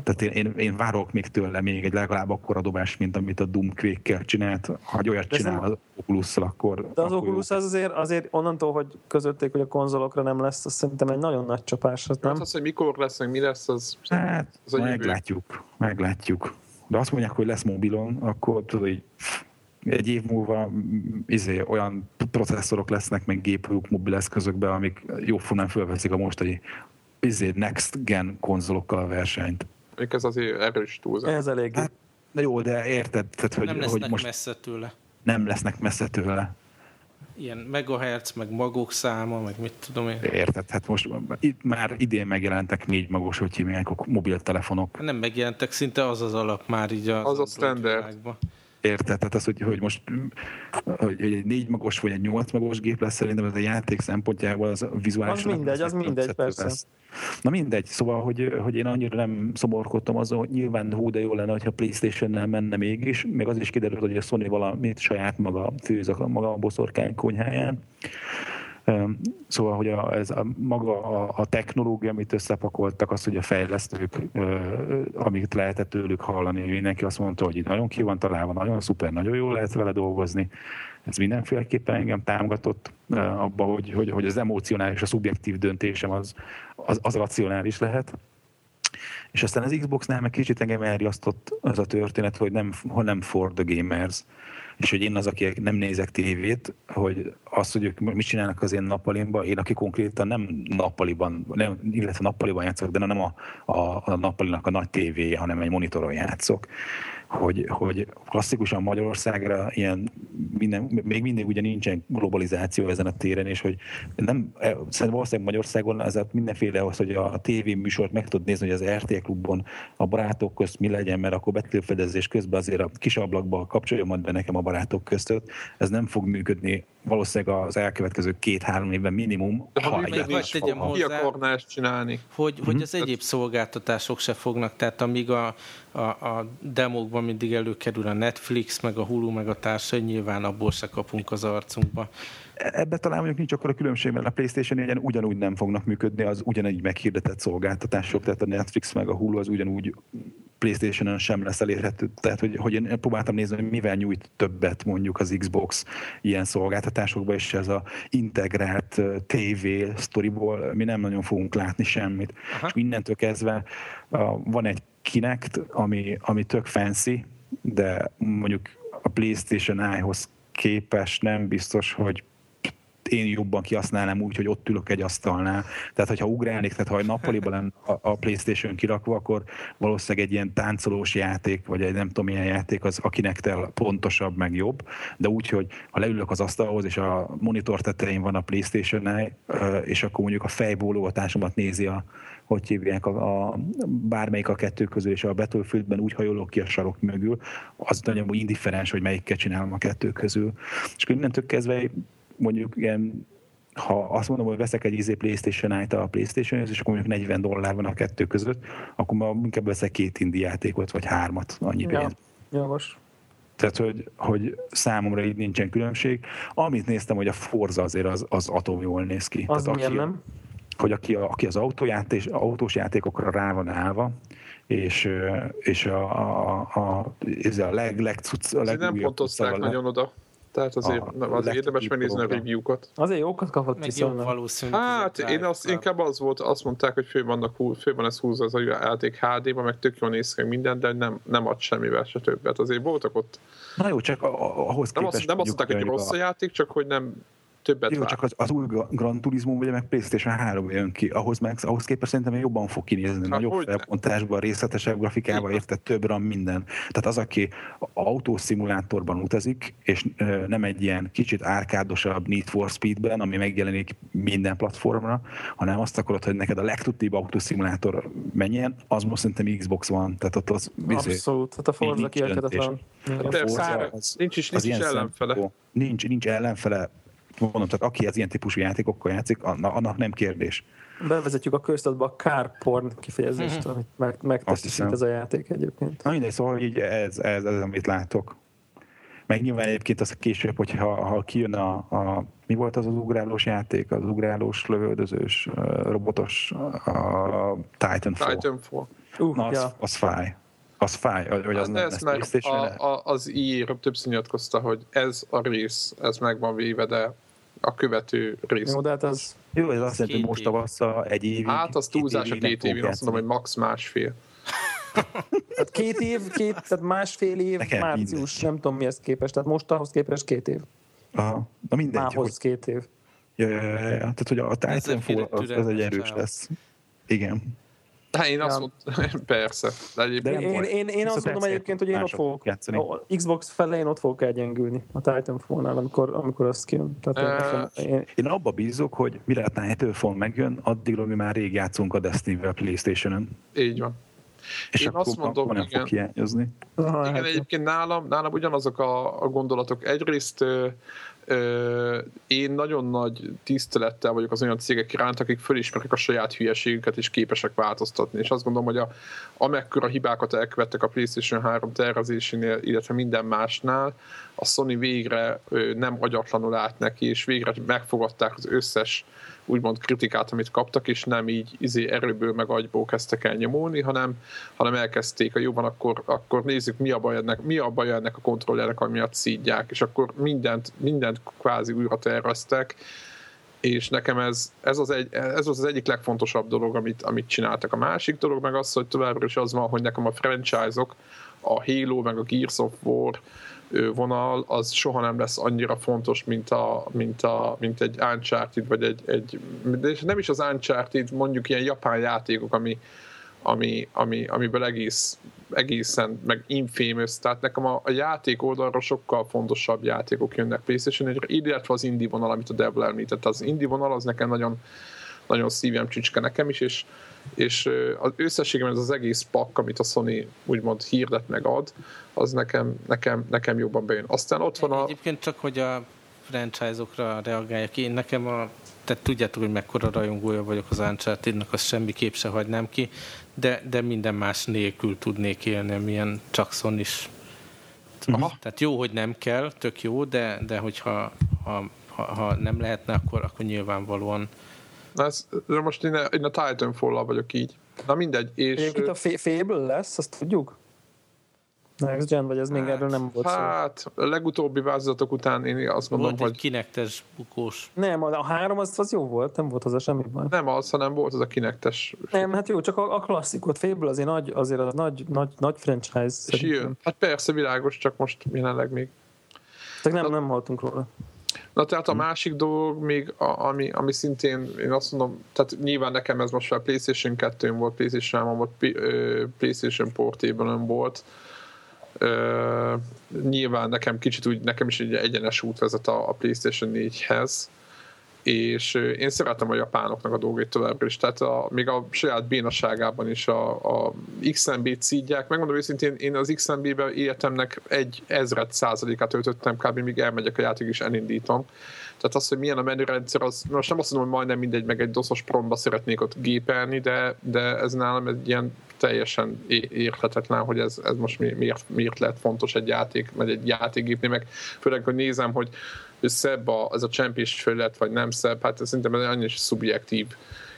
C: Tehát én, én, én várok még tőle még egy legalább akkora dobás, mint amit a Doom quake csinált. Ha olyat csinál az oculus akkor...
D: De az akkor Oculus az azért, azért onnantól, hogy közötték, hogy a konzolokra nem lesz, az szerintem egy nagyon nagy csapás.
B: Az,
D: nem?
B: Hát az, hogy mikor lesz, meg mi lesz, az...
C: Hát, az meglátjuk, meglátjuk. De azt mondják, hogy lesz mobilon, akkor tudod, hogy egy év múlva izé, olyan processzorok lesznek, meg gépük mobileszközökben, amik jóformán fölveszik a mostani izé, next gen konzolokkal a versenyt.
B: Még ez azért erős túlzás.
D: Ez elég. Hát,
C: de jó, de érted, tehát, hogy,
A: nem
C: hogy
A: most messze tőle.
C: Nem lesznek messze tőle.
A: Ilyen megahertz, meg magok száma, meg mit tudom én.
C: Érted, hát most itt már idén megjelentek négy magos, hogy hívják, mobiltelefonok.
A: Nem megjelentek, szinte az az alap már így az,
B: az a standard.
C: Érted? Tehát az, hogy, hogy most hogy egy négy magos vagy egy nyolc magos gép lesz, szerintem ez a játék szempontjából az vizuálisan...
D: Az mindegy, az mindegy, persze. Lesz.
C: Na mindegy, szóval, hogy, hogy én annyira nem szomorkodtam azon, hogy nyilván hú, de jó lenne, hogyha Playstation-nel menne mégis, még az is kiderült, hogy a Sony valamit saját maga főz a maga a boszorkány konyháján. Szóval, hogy a, ez a, maga a, a technológia, amit összepakoltak, az, hogy a fejlesztők, amit lehetett tőlük hallani, mindenki azt mondta, hogy itt nagyon ki van találva, nagyon szuper, nagyon jól lehet vele dolgozni. Ez mindenféleképpen engem támogatott abba, hogy, hogy, hogy az emocionális, a szubjektív döntésem az, az, az racionális lehet. És aztán az Xbox-nál meg kicsit engem elriasztott az a történet, hogy nem, nem for the gamers és hogy én az, aki nem nézek tévét, hogy az, hogy ők mit csinálnak az én nappalimban, én, aki konkrétan nem nappaliban, nem, illetve nappaliban játszok, de nem a, a, a nappalinak a nagy tévéje, hanem egy monitoron játszok hogy, hogy klasszikusan Magyarországra ilyen minden, még mindig ugye nincsen globalizáció ezen a téren, és hogy nem, e, szerintem valószínűleg Magyarországon ez mindenféle az, hogy a tévéműsort meg tud nézni, hogy az RT klubon a barátok közt mi legyen, mert akkor betűfedezés közben azért a kis ablakba kapcsolja majd be nekem a barátok között. Ez nem fog működni valószínűleg az elkövetkező két-három évben minimum.
B: De ha, ha működni is hozzá, ezt csinálni?
A: Hogy, hogy az egyéb szolgáltatások se fognak, tehát amíg a, a, a demókban mindig előkerül a Netflix, meg a Hulu, meg a társai, nyilván abból se kapunk az arcunkba.
C: Ebben talán mondjuk nincs akkor a különbség, mert a PlayStation 4 ugyanúgy nem fognak működni az ugyanígy meghirdetett szolgáltatások, tehát a Netflix meg a Hulu az ugyanúgy PlayStation-on sem lesz elérhető. Tehát, hogy, hogy én próbáltam nézni, hogy mivel nyújt többet mondjuk az Xbox ilyen szolgáltatásokba, és ez a integrált TV sztoriból mi nem nagyon fogunk látni semmit. Aha. És innentől kezdve van egy Kinect, ami, ami tök fancy, de mondjuk a PlayStation Eye-hoz képes nem biztos, hogy én jobban kihasználnám úgy, hogy ott ülök egy asztalnál. Tehát, hogyha ugrálnék, tehát ha egy nappaliban lenne a Playstation kirakva, akkor valószínűleg egy ilyen táncolós játék, vagy egy nem tudom milyen játék, az akinek tel pontosabb, meg jobb, de úgy, hogy ha leülök az asztalhoz, és a monitor tetején van a playstation és akkor mondjuk a fejbólogatásomat nézi a, hogy hívják a, a, bármelyik a kettő közül, és a Battlefieldben úgy hajolok ki a sarok mögül, az nagyon indifferens, hogy melyikkel csinálom a kettő közül. És innentől kezdve mondjuk ilyen ha azt mondom, hogy veszek egy izé PlayStation át a playstation és akkor mondjuk 40 dollár van a kettő között, akkor már inkább veszek két indi játékot, vagy hármat, annyi ja, pénz.
D: Jogos.
C: Tehát, hogy, hogy számomra így nincsen különbség. Amit néztem, hogy a Forza azért az, az atom jól néz ki.
D: Az
C: Tehát,
D: aki, nem?
C: Hogy aki, aki az autójátés, autós játékokra rá van állva, és, és a, a, a, a, a leg, leg,
B: a nem pontozták nagyon oda Tehát azért, a, azért érdemes megnézni a review-kat.
D: Azért jókat kapott
A: Meg jobb valószínű.
B: Hát én azt, inkább az volt, azt mondták, hogy fő, vannak, fő van ez húzva az a játék HD-ban, meg tök jól néz ki minden, de nem, nem ad semmivel se többet. Azért voltak ott
C: Na jó, csak ahhoz
B: nem
C: képest...
B: Nem azt mondták, hogy rossz a játék, csak hogy nem többet
C: Jó, vár. csak az, az új Gran Turismo ugye meg PlayStation 3 jön ki, ahhoz, meg, ahhoz képest szerintem jobban fog kinézni, hát, nagyobb felbontásban, részletesebb grafikával, érted több RAM minden. Tehát az, aki autószimulátorban utazik, és ö, nem egy ilyen kicsit árkádosabb Need for Speedben, ami megjelenik minden platformra, hanem azt akarod, hogy neked a legtudtibb autószimulátor menjen, az most szerintem Xbox van. Tehát ott az
D: bizony, Abszolút, tehát a Forza kielkedetlen.
B: Nincs is, nincs is ellenfele.
C: Nincs, nincs ellenfele, mondom, tehát aki az ilyen típusú játékokkal játszik, annak nem kérdés.
D: Bevezetjük a köztudatba a car porn kifejezést, mm-hmm. amit meg, megteszik ez a játék egyébként.
C: Na mindegy, szóval így ez, ez, ez, amit látok. Meg nyilván egyébként az később, hogyha ha kijön a, a, mi volt az az ugrálós játék, az ugrálós, lövöldözős, robotos, a Titanfall.
B: Titanfall.
C: Uh, Na, az, ja. az fáj. Az fáj, hogy az, az nem lesz
B: meg a, a, az ír többször nyilatkozta, hogy ez a rész, ez meg van véve, de a követő rész.
D: Jó, de hát az...
C: Jó, ez azt jelenti, hogy most tavasszal egy évig...
B: Hát az túlzás a két évig, azt mondom, hogy max másfél.
D: hát két év, két, tehát másfél év, Nekem március, mindegy. nem tudom mihez képest, tehát most ahhoz képest két év.
C: Aha, na mindegy.
D: Mához hogy... két év.
C: Ja, ja, ja, ja. Tehát, hogy a Titanfall az, az egy erős lesz. Igen.
B: Hát én azt mondtam, persze.
D: De egyébként én, én, én, én azt mondom egyébként, hogy én ott fogok, játszani. Xbox felé én ott fogok elgyengülni a Titanfall-nál, amikor, amikor azt kijön. Tehát
C: uh, én, én abba bízok, hogy mire a Titanfall megjön, addig mi már rég játszunk a Destiny-vel Playstation-ön.
B: Így van.
C: És én azt mondom, nem igen. fog hiányozni.
B: igen, hát egyébként nálam, nálam ugyanazok a, a gondolatok. Egyrészt én nagyon nagy tisztelettel vagyok az olyan cégek iránt, akik fölismerik a saját hülyeségüket és képesek változtatni. És azt gondolom, hogy a, amekkora hibákat elkövettek a PlayStation 3 tervezésénél, illetve minden másnál, a Sony végre nem agyatlanul állt neki, és végre megfogadták az összes úgymond kritikát, amit kaptak, és nem így izé erőből meg agyból kezdtek el nyomulni, hanem, hanem elkezdték, hogy jó akkor, akkor nézzük, mi a baj ennek, mi a baj ennek a kontrollernek, miatt szídják, és akkor mindent, mindent kvázi újra terveztek, és nekem ez, ez, az egy, ez az, az egyik legfontosabb dolog, amit, amit csináltak. A másik dolog meg az, hogy továbbra is az van, hogy nekem a franchise-ok, a Halo, meg a Gears of War, vonal, az soha nem lesz annyira fontos, mint, a, mint, a, mint egy Uncharted, vagy egy, egy de nem is az Uncharted, mondjuk ilyen japán játékok, ami, ami, ami, amiből egész, egészen, meg infamous, tehát nekem a, a játék oldalra sokkal fontosabb játékok jönnek playstation illetve az indie vonal, amit a Devil említett. Az indie vonal az nekem nagyon, nagyon szívem csücske nekem is, és, és az összességében ez az egész pak, amit a Sony úgymond hirdet meg ad, az nekem, nekem, nekem jobban bejön. Aztán ott van a...
A: Egyébként csak, hogy a franchise-okra reagáljak. Én nekem a tehát tudjátok, hogy mekkora rajongója vagyok az Uncharted-nak, azt semmiképp se hagynám ki, de, de minden más nélkül tudnék élni, milyen Jackson is. Aha. Tehát jó, hogy nem kell, tök jó, de, de hogyha ha, ha, ha nem lehetne, akkor, akkor nyilvánvalóan
B: Na ez, de most én a, én a titanfall vagyok így. Na mindegy. És,
D: Egyébként a Fable lesz, azt tudjuk? Next Gen, vagy ez még hát, erről nem volt
B: Hát, szó. a legutóbbi változatok után én azt mondom,
A: volt hogy... kinektes bukós.
D: Nem, a három az, az jó volt, nem volt az a semmi baj.
B: Nem az, hanem volt az a kinektes.
D: Nem, hát jó, csak a, a klasszikot, Fable azért nagy, azért az nagy, nagy, nagy franchise.
B: És jön. Hát persze, világos, csak most jelenleg még.
D: Csak nem, nem hallottunk róla.
B: Na tehát a másik dolog még, a, ami, ami szintén én azt mondom, tehát nyilván nekem ez most már PlayStation 2 volt, PlayStation 3 volt, PlayStation portable volt, Uh, nyilván nekem kicsit úgy, nekem is egy egyenes út vezet a, a PlayStation 4-hez, és én szeretem a japánoknak a dolgait továbbra is, tehát a, még a saját bénaságában is a, a XMB-t szídják. Megmondom őszintén, én az XMB-be életemnek egy ezret százalékát öltöttem, kb. míg elmegyek a játék és elindítom. Tehát az, hogy milyen a menürendszer, az most nem azt mondom, hogy majdnem mindegy, meg egy doszos promba szeretnék ott gépelni, de, de ez nálam egy ilyen teljesen érthetetlen, hogy ez, ez most miért, miért lehet fontos egy játék, vagy egy játékgépnél, meg főleg, hogy nézem, hogy, hogy szebb a, ez a csempés felület, vagy nem szebb, hát ez szerintem ez annyira szubjektív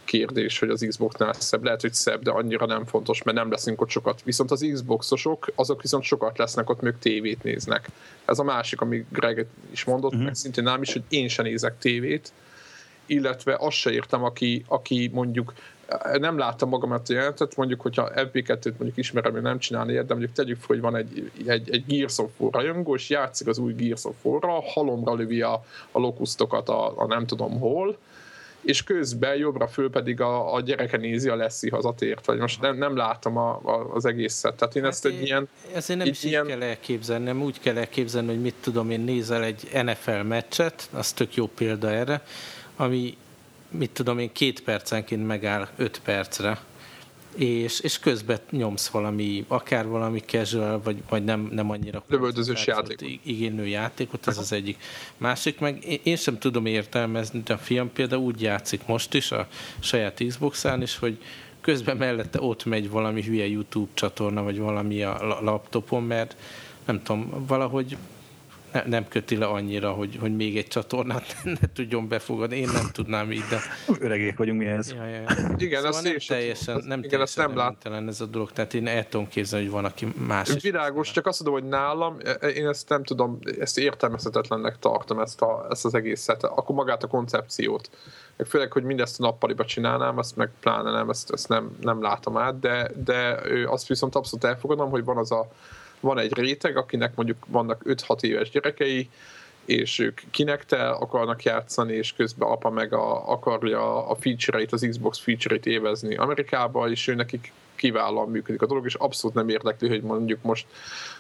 B: kérdés, hogy az Xbox-nál szebb. Lehet, hogy szebb, de annyira nem fontos, mert nem leszünk ott sokat. Viszont az Xboxosok, azok viszont sokat lesznek ott, még tévét néznek. Ez a másik, ami Greg is mondott, uh-huh. meg szintén nem is, hogy én sem nézek tévét, illetve azt se értem, aki, aki mondjuk nem láttam magamat a jelentet, mondjuk, hogyha FB2-t mondjuk ismerem, hogy nem csinálni ilyet, de mondjuk tegyük fel, hogy van egy, egy, egy Gears of War rajongó, és játszik az új Gears of War-ra, halomra lövi a, a lokusztokat a, a nem tudom hol, és közben jobbra föl pedig a, a gyereke nézi a Leszi hazatért, vagy most nem, nem látom a, a, az egészet. Tehát én hát ezt egy ilyen...
A: Ezért nem is ilyen... így kell elképzelni, nem úgy kell elképzelni, hogy mit tudom én, nézel egy NFL meccset, az tök jó példa erre, ami mit tudom én, két percenként megáll öt percre, és, és közben nyomsz valami, akár valami casual, vagy, vagy nem, nem annyira
B: lövöldözős játékot.
A: igénylő játékot, ez az egyik. Másik meg én sem tudom értelmezni, de a film például úgy játszik most is a saját Xbox-án is, hogy közben mellette ott megy valami hülye YouTube csatorna, vagy valami a laptopon, mert nem tudom, valahogy ne, nem köti le annyira, hogy, hogy még egy csatornát ne, tudjon befogadni. Én nem tudnám így, de...
C: Öregek vagyunk mi ez.
A: Ja, ja.
B: Igen,
A: szóval nem teljesen, nem igen, teljesen nem lát. ez a dolog, tehát én el tudom képzelni, hogy van, aki más.
B: Világos, csak azt mondom, hogy nálam, e, e, én ezt nem tudom, ezt értelmezhetetlennek tartom, ezt, a, ezt az egészet, akkor magát a koncepciót. Meg főleg, hogy mindezt a nappaliba csinálnám, azt meg pláne nem, ezt, ezt nem, nem látom át, de, de azt viszont abszolút elfogadom, hogy van az a van egy réteg, akinek mondjuk vannak 5-6 éves gyerekei, és ők kinektel akarnak játszani, és közben apa meg a, akarja a feature-eit, az Xbox feature-eit évezni Amerikába, és ő nekik kiválóan működik a dolog, és abszolút nem érdekli, hogy mondjuk most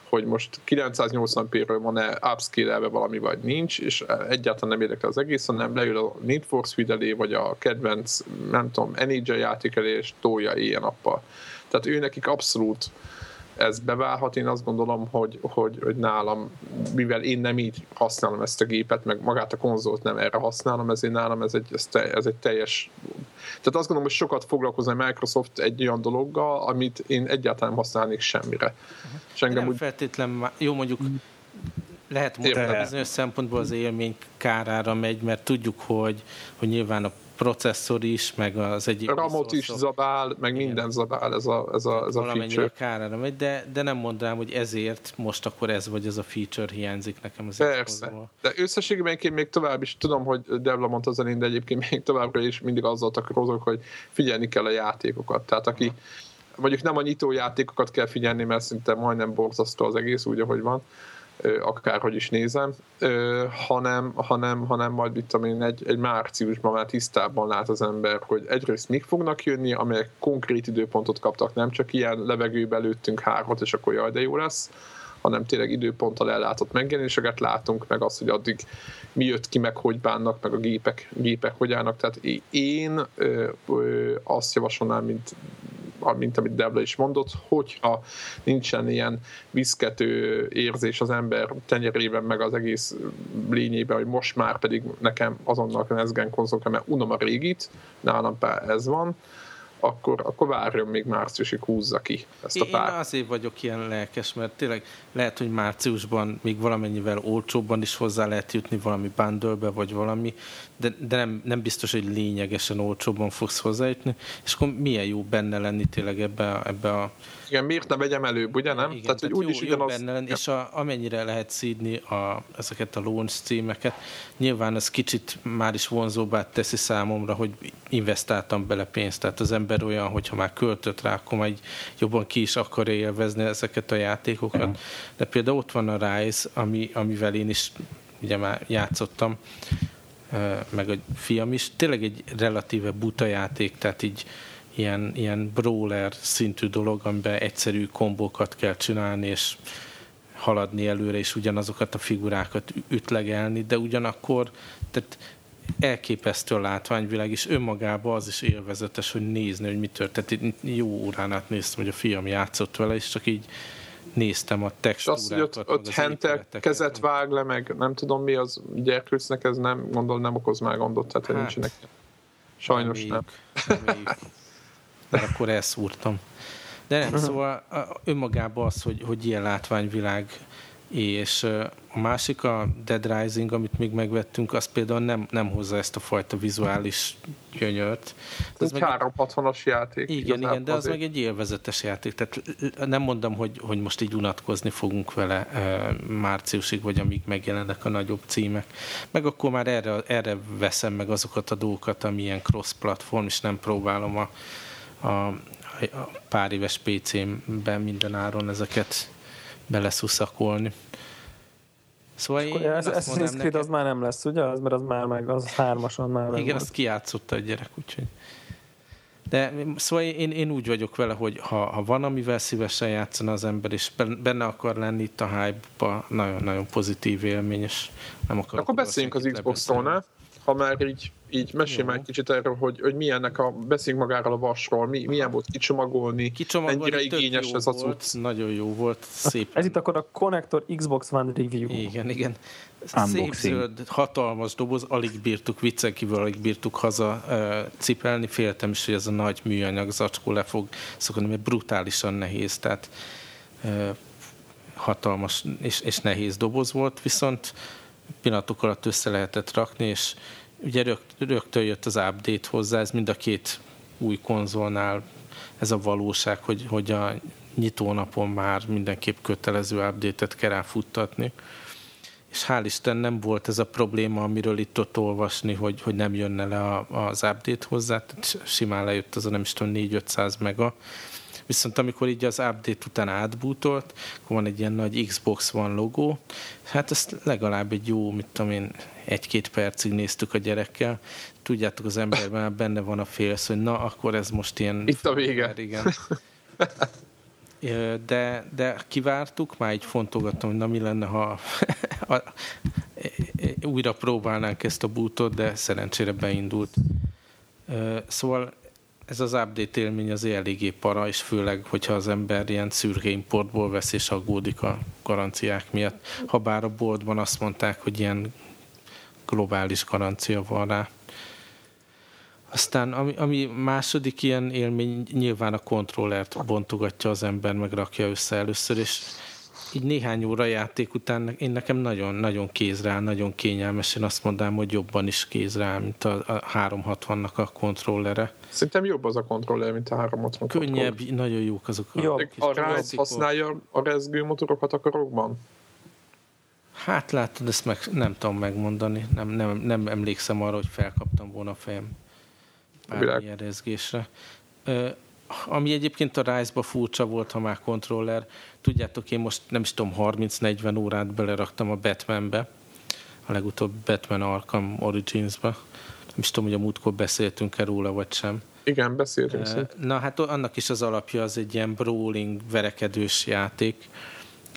B: hogy most 980p-ről van-e upscale valami, vagy nincs, és egyáltalán nem érdekel az egész, hanem leül a Need for Speed elé, vagy a kedvenc, nem tudom, NHL játék elé, és tolja éjjel-nappal. Tehát ő nekik abszolút ez beválhat. Én azt gondolom, hogy, hogy, hogy nálam, mivel én nem így használom ezt a gépet, meg magát a konzolt nem erre használom, ezért nálam ez egy, ez, te, ez egy teljes... Tehát azt gondolom, hogy sokat foglalkozna a Microsoft egy olyan dologgal, amit én egyáltalán nem használnék semmire.
A: Uh-huh. És engem nem úgy... feltétlen, jó mondjuk lehet mondani, bizonyos szempontból az élmény kárára megy, mert tudjuk, hogy, hogy nyilván a processzor is, meg az egyik...
B: Ramot is zabál, meg Igen. minden zabál ez a, ez a, ez a feature.
A: kárára megy, de, de nem mondanám, hogy ezért most akkor ez vagy ez a feature hiányzik nekem az
B: Persze, de összességében én még tovább is tudom, hogy Devla mondta az elén, de egyébként még továbbra is mindig azzal takarózok, hogy figyelni kell a játékokat. Tehát aki mondjuk nem a nyitó játékokat kell figyelni, mert szinte majdnem borzasztó az egész úgy, ahogy van, akárhogy is nézem, hanem, hanem, hanem majd itt én egy, egy márciusban már tisztában lát az ember, hogy egyrészt mik fognak jönni, amelyek konkrét időpontot kaptak, nem csak ilyen levegőbe lőttünk hármat, és akkor jaj, de jó lesz, hanem tényleg időponttal ellátott megjelenéseket látunk, meg az, hogy addig mi jött ki, meg hogy bánnak, meg a gépek, gépek hogy állnak. Tehát én ö, ö, azt javasolnám, mint mint amit Debla is mondott, hogyha nincsen ilyen viszkető érzés az ember tenyerében, meg az egész lényében, hogy most már pedig nekem azonnal kell ezgen konzolokra, mert unom a régit, nálam ez van, akkor, akkor várjon még márciusig húzza ki ezt a pár.
A: Én azért vagyok ilyen lelkes, mert tényleg lehet, hogy márciusban még valamennyivel olcsóbban is hozzá lehet jutni valami bundle vagy valami, de, de nem, nem biztos, hogy lényegesen olcsóbban fogsz hozzájutni, és akkor milyen jó benne lenni tényleg ebbe a, ebbe a
B: igen, miért ne vegyem előbb, ugye nem?
A: Igen, tehát, hogy úgy is ugyanaz... Benne lenni, és a, amennyire lehet szídni a, ezeket a launch címeket, nyilván ez kicsit már is vonzóbbá teszi számomra, hogy investáltam bele pénzt, tehát az ember olyan, hogyha már költött rá, akkor majd jobban ki is akarja élvezni ezeket a játékokat. De például ott van a Rise, ami, amivel én is ugye már játszottam, meg a fiam is, tényleg egy relatíve buta játék, tehát így ilyen, ilyen brawler szintű dolog, amiben egyszerű kombókat kell csinálni, és haladni előre, és ugyanazokat a figurákat ütlegelni, de ugyanakkor tehát elképesztő a látványvilág, és önmagában az is élvezetes, hogy nézni, hogy mi történt. Jó órán át néztem, hogy a fiam játszott vele, és csak így néztem a textúrákat.
B: Azt, hogy ott, ott Henter kezet vág le, meg nem tudom mi az gyerkőcnek, ez nem, gondolom nem okoz már gondot, tehát hát, nincsenek. Sajnos nem. nem. nem
A: mert akkor elszúrtam. De nem, uh-huh. szóval önmagában az, hogy, hogy ilyen látványvilág és a másik, a Dead Rising, amit még megvettünk, az például nem, nem hozza ezt a fajta vizuális gyönyört.
B: Ez egy 360-as játék.
A: Igen, igen, de az azért. meg egy élvezetes játék. Tehát nem mondom, hogy, hogy most így unatkozni fogunk vele márciusig, vagy amíg megjelennek a nagyobb címek. Meg akkor már erre, erre veszem meg azokat a dolgokat, ami ilyen cross-platform, és nem próbálom a, a, a pár éves PC-ben minden áron ezeket beleszuszakolni.
D: Szóval én ez, Assassin's Creed az már nem lesz, ugye? Az, mert az már meg, az hármason már
A: Igen, azt kiátszotta a gyerek, úgyhogy. De szóval én, én úgy vagyok vele, hogy ha, ha van, amivel szívesen játszana az ember, és benne akar lenni itt a hype-ba, nagyon-nagyon pozitív élmény, és nem akar.
B: Akkor beszéljünk az Xbox-ról? Ha már így így mesélj már egy kicsit erről, hogy, hogy milyennek a, beszéljünk magáról a vasról, mi, milyen volt kicsomagolni, kicsomagolni mennyire igényes ez a cucc.
A: Nagyon jó volt, szép.
D: Ez itt akkor a Connector Xbox One Review.
A: Igen, igen. Szép zöld, hatalmas doboz, alig bírtuk, viccen kívül alig bírtuk haza uh, cipelni, féltem is, hogy ez a nagy műanyag zacskó le fog szokni, mert brutálisan nehéz, tehát uh, hatalmas és, és nehéz doboz volt, viszont pillanatok alatt össze lehetett rakni, és ugye rögt, rögtön jött az update hozzá, ez mind a két új konzolnál ez a valóság, hogy, hogy a nyitónapon már mindenképp kötelező update-et kell ráfuttatni. És hál' Isten nem volt ez a probléma, amiről itt ott olvasni, hogy, hogy nem jönne le a, az update hozzá, tehát simán lejött az a nem is tudom 4-500 mega, Viszont amikor így az update után átbútolt, akkor van egy ilyen nagy Xbox One logó, hát ezt legalább egy jó, mit tudom én, egy-két percig néztük a gyerekkel. Tudjátok, az emberben már benne van a félsz, hogy na, akkor ez most ilyen...
B: Itt a vége.
A: Igen. De, de kivártuk, már így fontolgattam, hogy na mi lenne, ha újra próbálnánk ezt a bútot, de szerencsére beindult. Szóval ez az update élmény az eléggé para, és főleg, hogyha az ember ilyen szürke importból vesz és aggódik a garanciák miatt. Habár a boltban azt mondták, hogy ilyen globális garancia van rá. Aztán ami, ami második ilyen élmény, nyilván a kontrollert bontogatja az ember, meg rakja össze először, és így néhány óra játék után én nekem nagyon, nagyon kézre áll, nagyon kényelmes. Én azt mondanám, hogy jobban is kézre áll, mint a, a 360-nak a kontrollere.
B: Szerintem jobb az a kontroller, mint a 360
A: Könnyebb, nagyon jók azok
B: a Jó, A Rise használja a rezgő motorokat a karokban?
A: Hát látod, ezt meg nem tudom megmondani. Nem, nem, nem emlékszem arra, hogy felkaptam volna a fejem bármilyen rezgésre. Ami egyébként a Rise-ba furcsa volt, ha már kontroller, tudjátok, én most nem is tudom, 30-40 órát beleraktam a Batmanbe, a legutóbb Batman Arkham Origins-ba. Nem is tudom, hogy a múltkor beszéltünk-e róla, vagy sem.
B: Igen, beszéltünk.
A: Na hát annak is az alapja az egy ilyen brawling, verekedős játék,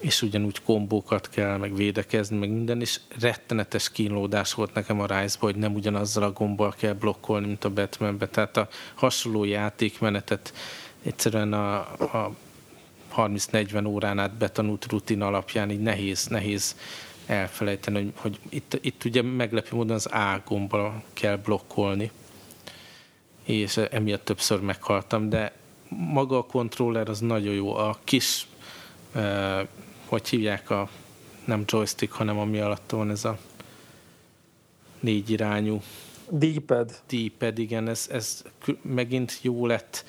A: és ugyanúgy kombókat kell, meg védekezni, meg minden, és rettenetes kínlódás volt nekem a rise hogy nem ugyanazzal a gombbal kell blokkolni, mint a Batmanbe. Tehát a hasonló játékmenetet egyszerűen a, a 30-40 órán át betanult rutin alapján így nehéz, nehéz elfelejteni, hogy, hogy itt, itt ugye meglepő módon az A gombbal kell blokkolni, és emiatt többször meghaltam, de maga a kontroller az nagyon jó. A kis eh, hogy hívják a nem joystick, hanem ami alatt van ez a négy irányú
D: D-pad.
A: D-pad, igen, ez, ez megint jó lett.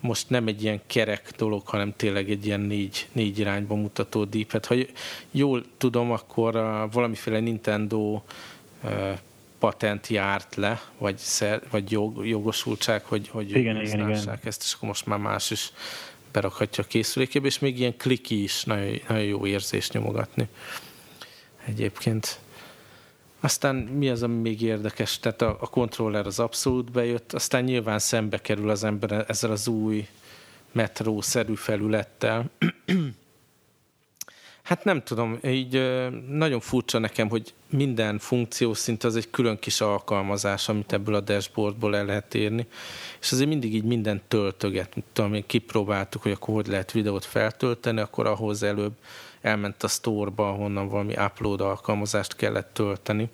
A: Most nem egy ilyen kerek dolog, hanem tényleg egy ilyen négy, négy irányba mutató D-pad. Ha jól tudom, akkor a, valamiféle Nintendo uh, patent járt le, vagy, szer, vagy jog, jogosultság, hogy, hogy
C: igen, igen, igen.
A: ezt, és akkor most már más is berakhatja a készülékébe, és még ilyen kliki is nagyon, nagyon jó érzés nyomogatni egyébként. Aztán mi az, ami még érdekes? Tehát a, a kontroller az abszolút bejött, aztán nyilván szembe kerül az ember ezzel az új metró-szerű felülettel, Hát nem tudom, így nagyon furcsa nekem, hogy minden funkció szinte az egy külön kis alkalmazás, amit ebből a dashboardból el lehet érni, és azért mindig így minden töltöget. Tudom, én kipróbáltuk, hogy akkor hogy lehet videót feltölteni, akkor ahhoz előbb elment a store-ba, ahonnan valami upload alkalmazást kellett tölteni,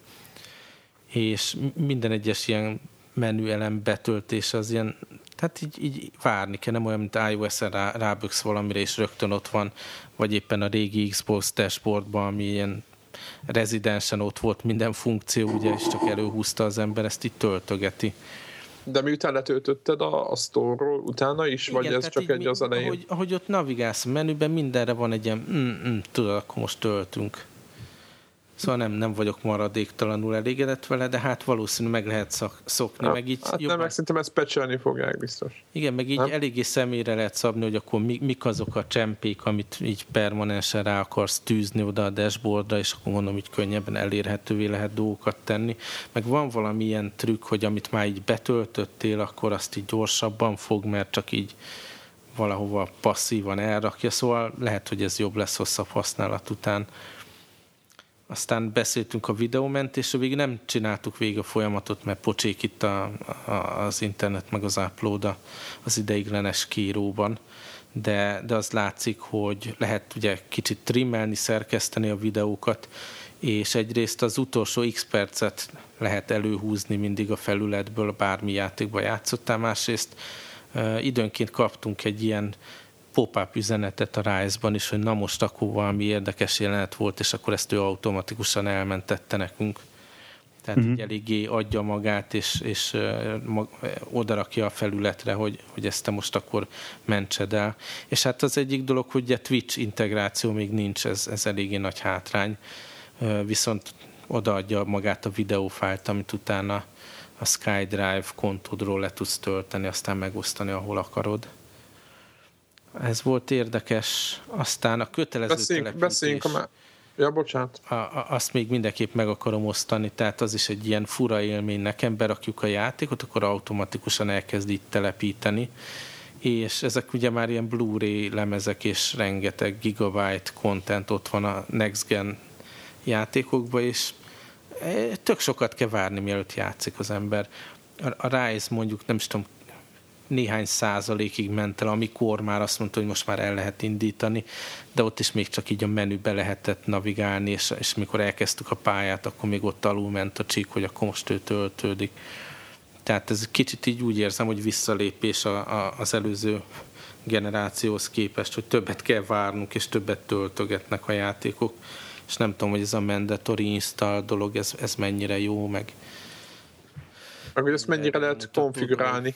A: és minden egyes ilyen menüelem betöltése az ilyen Tehát így, így várni kell, nem olyan, mint iOS-en rá, ráböksz valamire, és rögtön ott van, vagy éppen a régi Xbox dashboardban, ami ilyen rezidensen ott volt minden funkció, ugye, és csak előhúzta az ember, ezt így töltögeti.
B: De miután letöltötted a, a store utána is, Igen, vagy ez csak egy az elején?
A: Ahogy, ahogy ott navigálsz a menüben, mindenre van egy ilyen, mm, mm, tudod, akkor most töltünk. Szóval nem, nem vagyok maradéktalanul elégedett vele, de hát valószínűleg meg lehet szak, szokni.
B: Ja,
A: meg így
B: hát jobban... nem, meg szerintem ezt pecselni fogják biztos.
A: Igen, meg így nem? eléggé személyre lehet szabni, hogy akkor mi, mik azok a csempék, amit így permanensen rá akarsz tűzni oda a dashboardra, és akkor mondom, hogy könnyebben elérhetővé lehet dolgokat tenni. Meg van valami ilyen trükk, hogy amit már így betöltöttél, akkor azt így gyorsabban fog, mert csak így valahova passzívan elrakja, szóval lehet, hogy ez jobb lesz hosszabb használat után aztán beszéltünk a videómentésről, végig nem csináltuk végig a folyamatot, mert pocsék itt a, a, az internet meg az upload az ideiglenes kíróban, de, de az látszik, hogy lehet ugye kicsit trimmelni, szerkeszteni a videókat, és egyrészt az utolsó x percet lehet előhúzni mindig a felületből, bármi játékba játszottál, másrészt időnként kaptunk egy ilyen pop-up üzenetet a Rise-ban is, hogy na most akkor valami érdekes jelenet volt, és akkor ezt ő automatikusan elmentette nekünk. Tehát uh-huh. így eléggé adja magát, és, és mag, odarakja a felületre, hogy, hogy ezt te most akkor mentsed el. És hát az egyik dolog, hogy a Twitch integráció még nincs, ez, ez eléggé nagy hátrány. Viszont odaadja magát a videófájlt, amit utána a SkyDrive kontódról le tudsz tölteni, aztán megosztani, ahol akarod. Ez volt érdekes. Aztán a kötelező
B: beszéljünk, telepítés. Beszéljünk a Ja, bocsánat.
A: A, a, azt még mindenképp meg akarom osztani, tehát az is egy ilyen fura élmény nekem, berakjuk a játékot, akkor automatikusan elkezd itt telepíteni, és ezek ugye már ilyen Blu-ray lemezek és rengeteg gigabyte content ott van a Next Gen játékokban, és e, tök sokat kell várni, mielőtt játszik az ember. A, a Rise mondjuk, nem is tudom, néhány százalékig ment el, amikor már azt mondta, hogy most már el lehet indítani, de ott is még csak így a menübe lehetett navigálni, és, és mikor elkezdtük a pályát, akkor még ott alul ment a csík, hogy akkor most ő töltődik. Tehát ez kicsit így úgy érzem, hogy visszalépés a, a, az előző generációhoz képest, hogy többet kell várnunk, és többet töltögetnek a játékok, és nem tudom, hogy ez a mandatory install dolog, ez, ez mennyire jó, meg
B: meg hogy ezt mennyire lehet konfigurálni.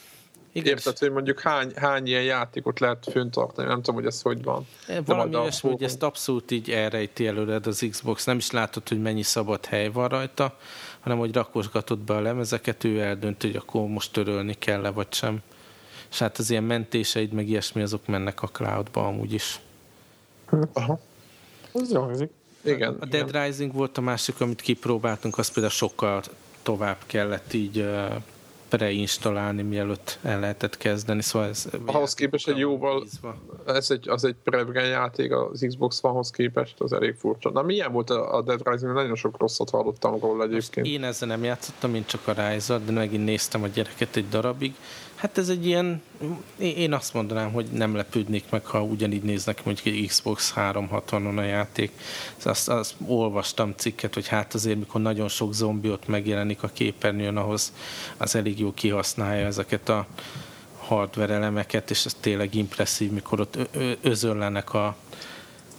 B: Igen. Érted, hogy mondjuk hány, hány ilyen játékot lehet föntartani, nem tudom, hogy ez hogy van.
A: Valami olyasmi, hogy ezt abszolút így elrejti előred az Xbox, nem is látod, hogy mennyi szabad hely van rajta, hanem hogy rakosgatod be a lemezeket, ő eldönt, hogy akkor most törölni kell-e, vagy sem. És hát az ilyen mentéseid, meg ilyesmi, azok mennek a cloudba amúgy is.
B: Aha.
D: Ez jó hangzik.
B: Igen.
A: A Dead igen. Rising volt a másik, amit kipróbáltunk, az például sokkal tovább kellett így preinstallálni, mielőtt el lehetett kezdeni, szóval ez...
B: Ahhoz képest egy jóval, ez egy, az egy prevgen játék az Xbox One-hoz képest, az elég furcsa. Na milyen volt a Dead Rising? Nagyon sok rosszat hallottam róla egyébként.
A: Most én ezzel nem játszottam, én csak a rise de megint néztem a gyereket egy darabig. Hát ez egy ilyen, én azt mondanám, hogy nem lepődnék meg, ha ugyanígy néznek mondjuk egy Xbox 360-on a játék. Azt, azt olvastam cikket, hogy hát azért, mikor nagyon sok zombi ott megjelenik a képernyőn, ahhoz az elég jó kihasználja ezeket a hardware elemeket, és ez tényleg impresszív, mikor ott özöllenek a,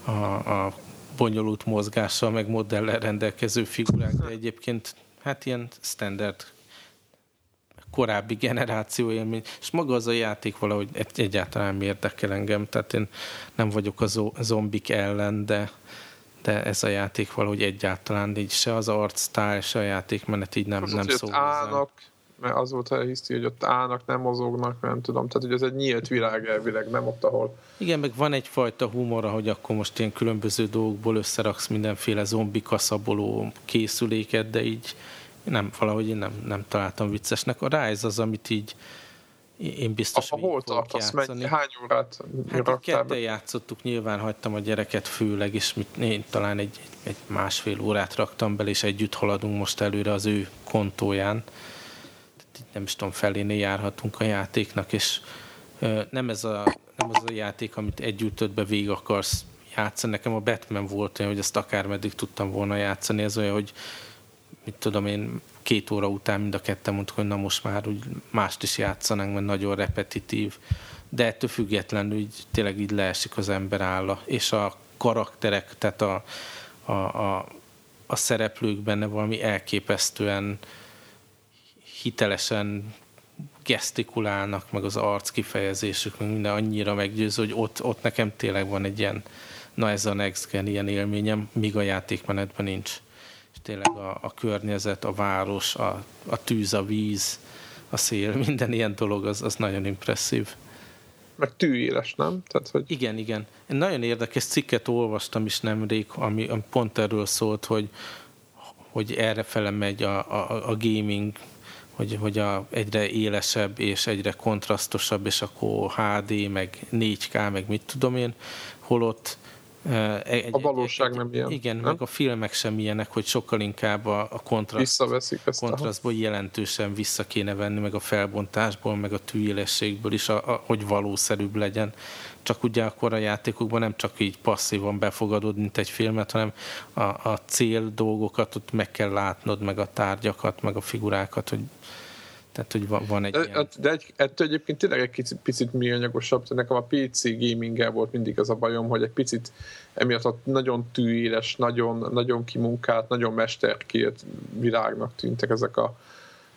A: a, a bonyolult mozgással, meg modellel rendelkező figurák, de egyébként hát ilyen standard korábbi generáció élmény, és maga az a játék valahogy egyáltalán érdekel engem, tehát én nem vagyok a zombik ellen, de, de ez a játék valahogy egyáltalán így se az art style, se a játékmenet így nem, az nem szól
B: állnak, mert az volt a hiszti, hogy ott állnak, nem mozognak, nem tudom, tehát hogy ez egy nyílt világ elvileg, nem ott, ahol...
A: Igen, meg van egyfajta humora, hogy akkor most ilyen különböző dolgokból összeraksz mindenféle zombi kaszaboló készüléket, de így nem, valahogy én nem, nem találtam viccesnek. A Rise az, amit így én biztos,
B: hogy hol tartasz? Mennyi, hány órát
A: hát ketten játszottuk, nyilván hagytam a gyereket főleg, és mit, én talán egy, egy másfél órát raktam bele, és együtt haladunk most előre az ő kontóján. Nem is tudom, felénél járhatunk a játéknak, és nem ez a, nem az a játék, amit együtt be végig akarsz játszani. Nekem a Batman volt olyan, hogy ezt akármeddig tudtam volna játszani, ez olyan, hogy mit tudom én, két óra után mind a ketten mondtuk, hogy na most már úgy mást is játszanánk, mert nagyon repetitív. De ettől függetlenül így, tényleg így leesik az ember álla. És a karakterek, tehát a, a, a, a szereplők benne valami elképesztően hitelesen gesztikulálnak, meg az arc kifejezésük, meg minden annyira meggyőző, hogy ott, ott nekem tényleg van egy ilyen, na ez a next gen ilyen élményem, míg a játékmenetben nincs. Tényleg a, a környezet, a város, a, a tűz, a víz, a szél, minden ilyen dolog, az, az nagyon impresszív.
B: Meg tűéles, nem? Tehát, hogy...
A: Igen, igen. Én nagyon érdekes cikket olvastam is nemrég, ami, ami pont erről szólt, hogy, hogy erre fele megy a, a, a gaming hogy, hogy a, egyre élesebb és egyre kontrasztosabb, és akkor HD, meg 4K, meg mit tudom én, holott
B: egy, a valóság egy, nem ilyen.
A: Igen,
B: nem?
A: meg a filmek sem ilyenek, hogy sokkal inkább a, a kontraszt, kontrasztból a... jelentősen vissza kéne venni, meg a felbontásból, meg a tűélességből is, a, a, hogy valószerűbb legyen. Csak ugye akkor a játékokban nem csak így passzívan befogadod, mint egy filmet, hanem a, a cél dolgokat ott meg kell látnod, meg a tárgyakat, meg a figurákat, hogy tehát, hogy van, van egy
B: de,
A: ilyen...
B: De egy, ettől egyébként tényleg egy kicsit, picit műanyagosabb. Nekem a PC gaming volt mindig az a bajom, hogy egy picit emiatt a nagyon tűéles, nagyon, nagyon kimunkált, nagyon mesterkért világnak tűntek ezek a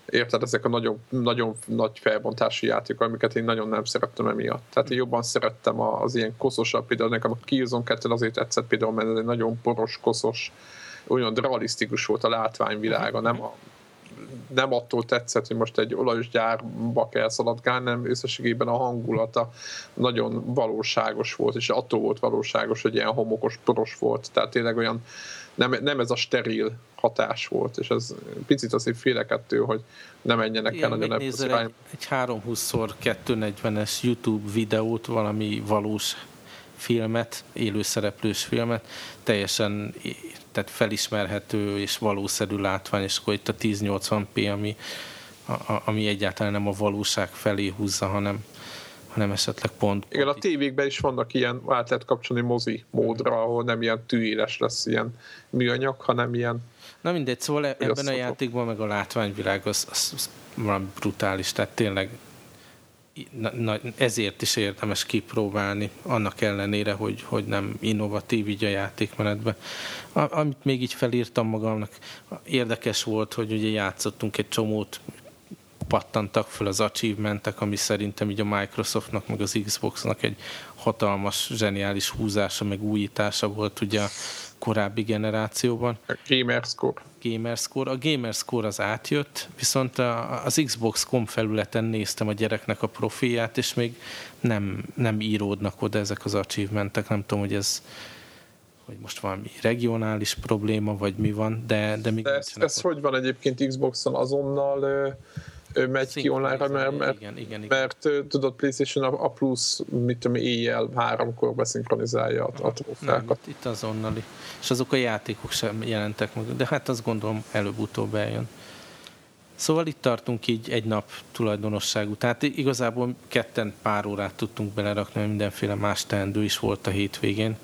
B: érted, ezek a nagyon, nagyon nagy felbontású játékok, amiket én nagyon nem szerettem emiatt. Tehát én jobban szerettem az ilyen koszosabb, például nekem a Killzone 2 azért tetszett például, mert ez egy nagyon poros, koszos, olyan realisztikus volt a látványvilága, nem a nem attól tetszett, hogy most egy olajos gyárba kell szaladgálni, hanem összességében a hangulata nagyon valóságos volt, és attól volt valóságos, hogy ilyen homokos, poros volt, tehát tényleg olyan nem, nem ez a steril hatás volt, és ez picit azért félek ettől, hogy ne menjenek Igen, el nagyon
A: ebben az Egy, egy 320x240-es YouTube videót, valami valós filmet, élőszereplős filmet, teljesen tehát felismerhető és valószerű látvány, és akkor itt a 1080p, ami, a, ami egyáltalán nem a valóság felé húzza, hanem, hanem esetleg pont...
B: Igen, a tévékben is vannak ilyen, át lehet kapcsolni mozi módra, ahol nem ilyen tűéles lesz ilyen műanyag, hanem ilyen
A: Na mindegy, szóval ebben a játékban meg a látványvilág az, az, az valami brutális, tehát tényleg na, na, ezért is érdemes kipróbálni, annak ellenére, hogy, hogy nem innovatív így a játékmenetben. A, amit még így felírtam magamnak, érdekes volt, hogy ugye játszottunk egy csomót, pattantak föl az achievementek, ami szerintem így a Microsoftnak, meg az Xboxnak egy hatalmas, zseniális húzása, meg újítása volt ugye korábbi generációban.
B: A Gamerscore.
A: Gamerscore. A Gamerscore az átjött, viszont az Xbox.com felületen néztem a gyereknek a profilját, és még nem, nem íródnak oda ezek az achievementek. Nem tudom, hogy ez hogy most valami regionális probléma, vagy mi van, de, de még
B: de ez, ez hogy van egyébként Xboxon azonnal megy ki online mert, mert, igen, igen, igen. mert tudod, PlayStation a, a plusz, mit tudom, éjjel háromkor beszinkronizálja a, a trófákat.
A: Itt, itt azonnali. És azok a játékok sem jelentek meg, de hát azt gondolom előbb-utóbb eljön. Szóval itt tartunk így egy nap tulajdonosságú. Tehát igazából ketten pár órát tudtunk belerakni, mindenféle más teendő is volt a hétvégén.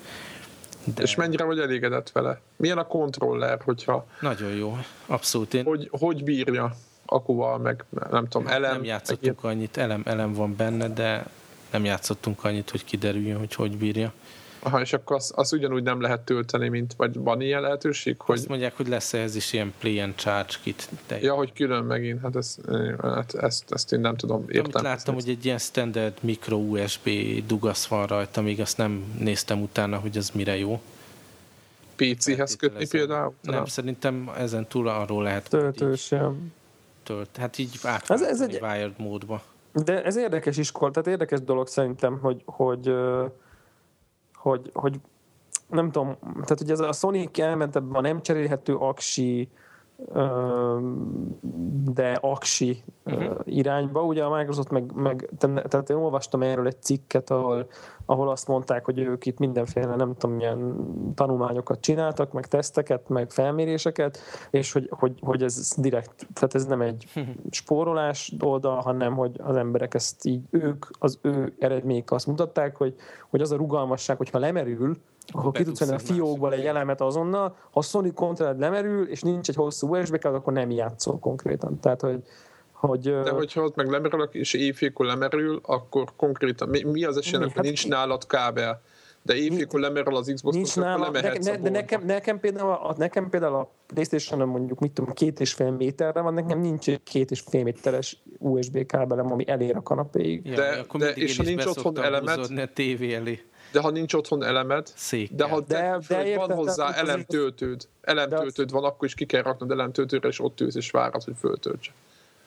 B: De... És mennyire vagy elégedett vele? Milyen a kontroller, hogyha...
A: Nagyon jó, abszolút. Én...
B: Hogy, hogy bírja? Akuval, meg nem tudom, elem.
A: Nem játszottunk meg... annyit, elem, elem van benne, de nem játszottunk annyit, hogy kiderüljön, hogy hogy bírja.
B: Aha, és akkor azt, azt ugyanúgy nem lehet tölteni, mint, vagy van ilyen lehetőség?
A: Hogy... Azt mondják, hogy lesz ez is ilyen play and charge kit.
B: De... Ja, hogy külön megint, hát, ez, hát ezt, ezt én nem tudom
A: értem. Amit láttam, hogy egy ilyen standard micro USB dugasz van rajta, még azt nem néztem utána, hogy az mire jó.
B: PC-hez kötni például?
A: Nem, szerintem ezen túl arról lehet.
D: Töltős,
A: tölt. Hát így át ez, ez egy wired módba.
D: De ez érdekes iskola, tehát érdekes dolog szerintem, hogy, hogy, hogy, hogy nem tudom, tehát ugye ez a Sony elment ebben a nem cserélhető aksi de aksi uh-huh. irányba. Ugye a Microsoft meg, meg tehát én olvastam erről egy cikket, ahol, ahol azt mondták, hogy ők itt mindenféle, nem tudom, milyen tanulmányokat csináltak, meg teszteket, meg felméréseket, és hogy, hogy, hogy ez direkt, tehát ez nem egy spórolás oldal, hanem hogy az emberek ezt így, ők, az ő eredmények azt mutatták, hogy, hogy az a rugalmasság, hogyha lemerül, akkor ki tudsz venni a fiókból egy elemet azonnal, ha Sony kontroller lemerül, és nincs egy hosszú USB kábel, akkor nem játszol konkrétan. Tehát, hogy, hogy,
B: De hogyha ott meg lemerül, és éjfélkor lemerül, akkor konkrétan mi, mi az esély, hogy hát nincs nálad kábel? de évfélkor lemerül az Xbox,
D: nincs nála, de, ne, de nekem, nekem, például a, nekem például a playstation mondjuk mit tudom, két és fél méterre van, nekem nincs egy két és fél méteres USB kábelem, ami elér a kanapéig.
B: Ja, de, de és ha nincs otthon elemet,
A: a tévé elé.
B: De ha nincs otthon elemed,
A: Szék.
B: de ha de, de, de van hozzá elemtöltőd, elemtöltőd van, akkor is ki kell raknod elemtöltőre, és ott ülsz és várod, hogy föltöltse.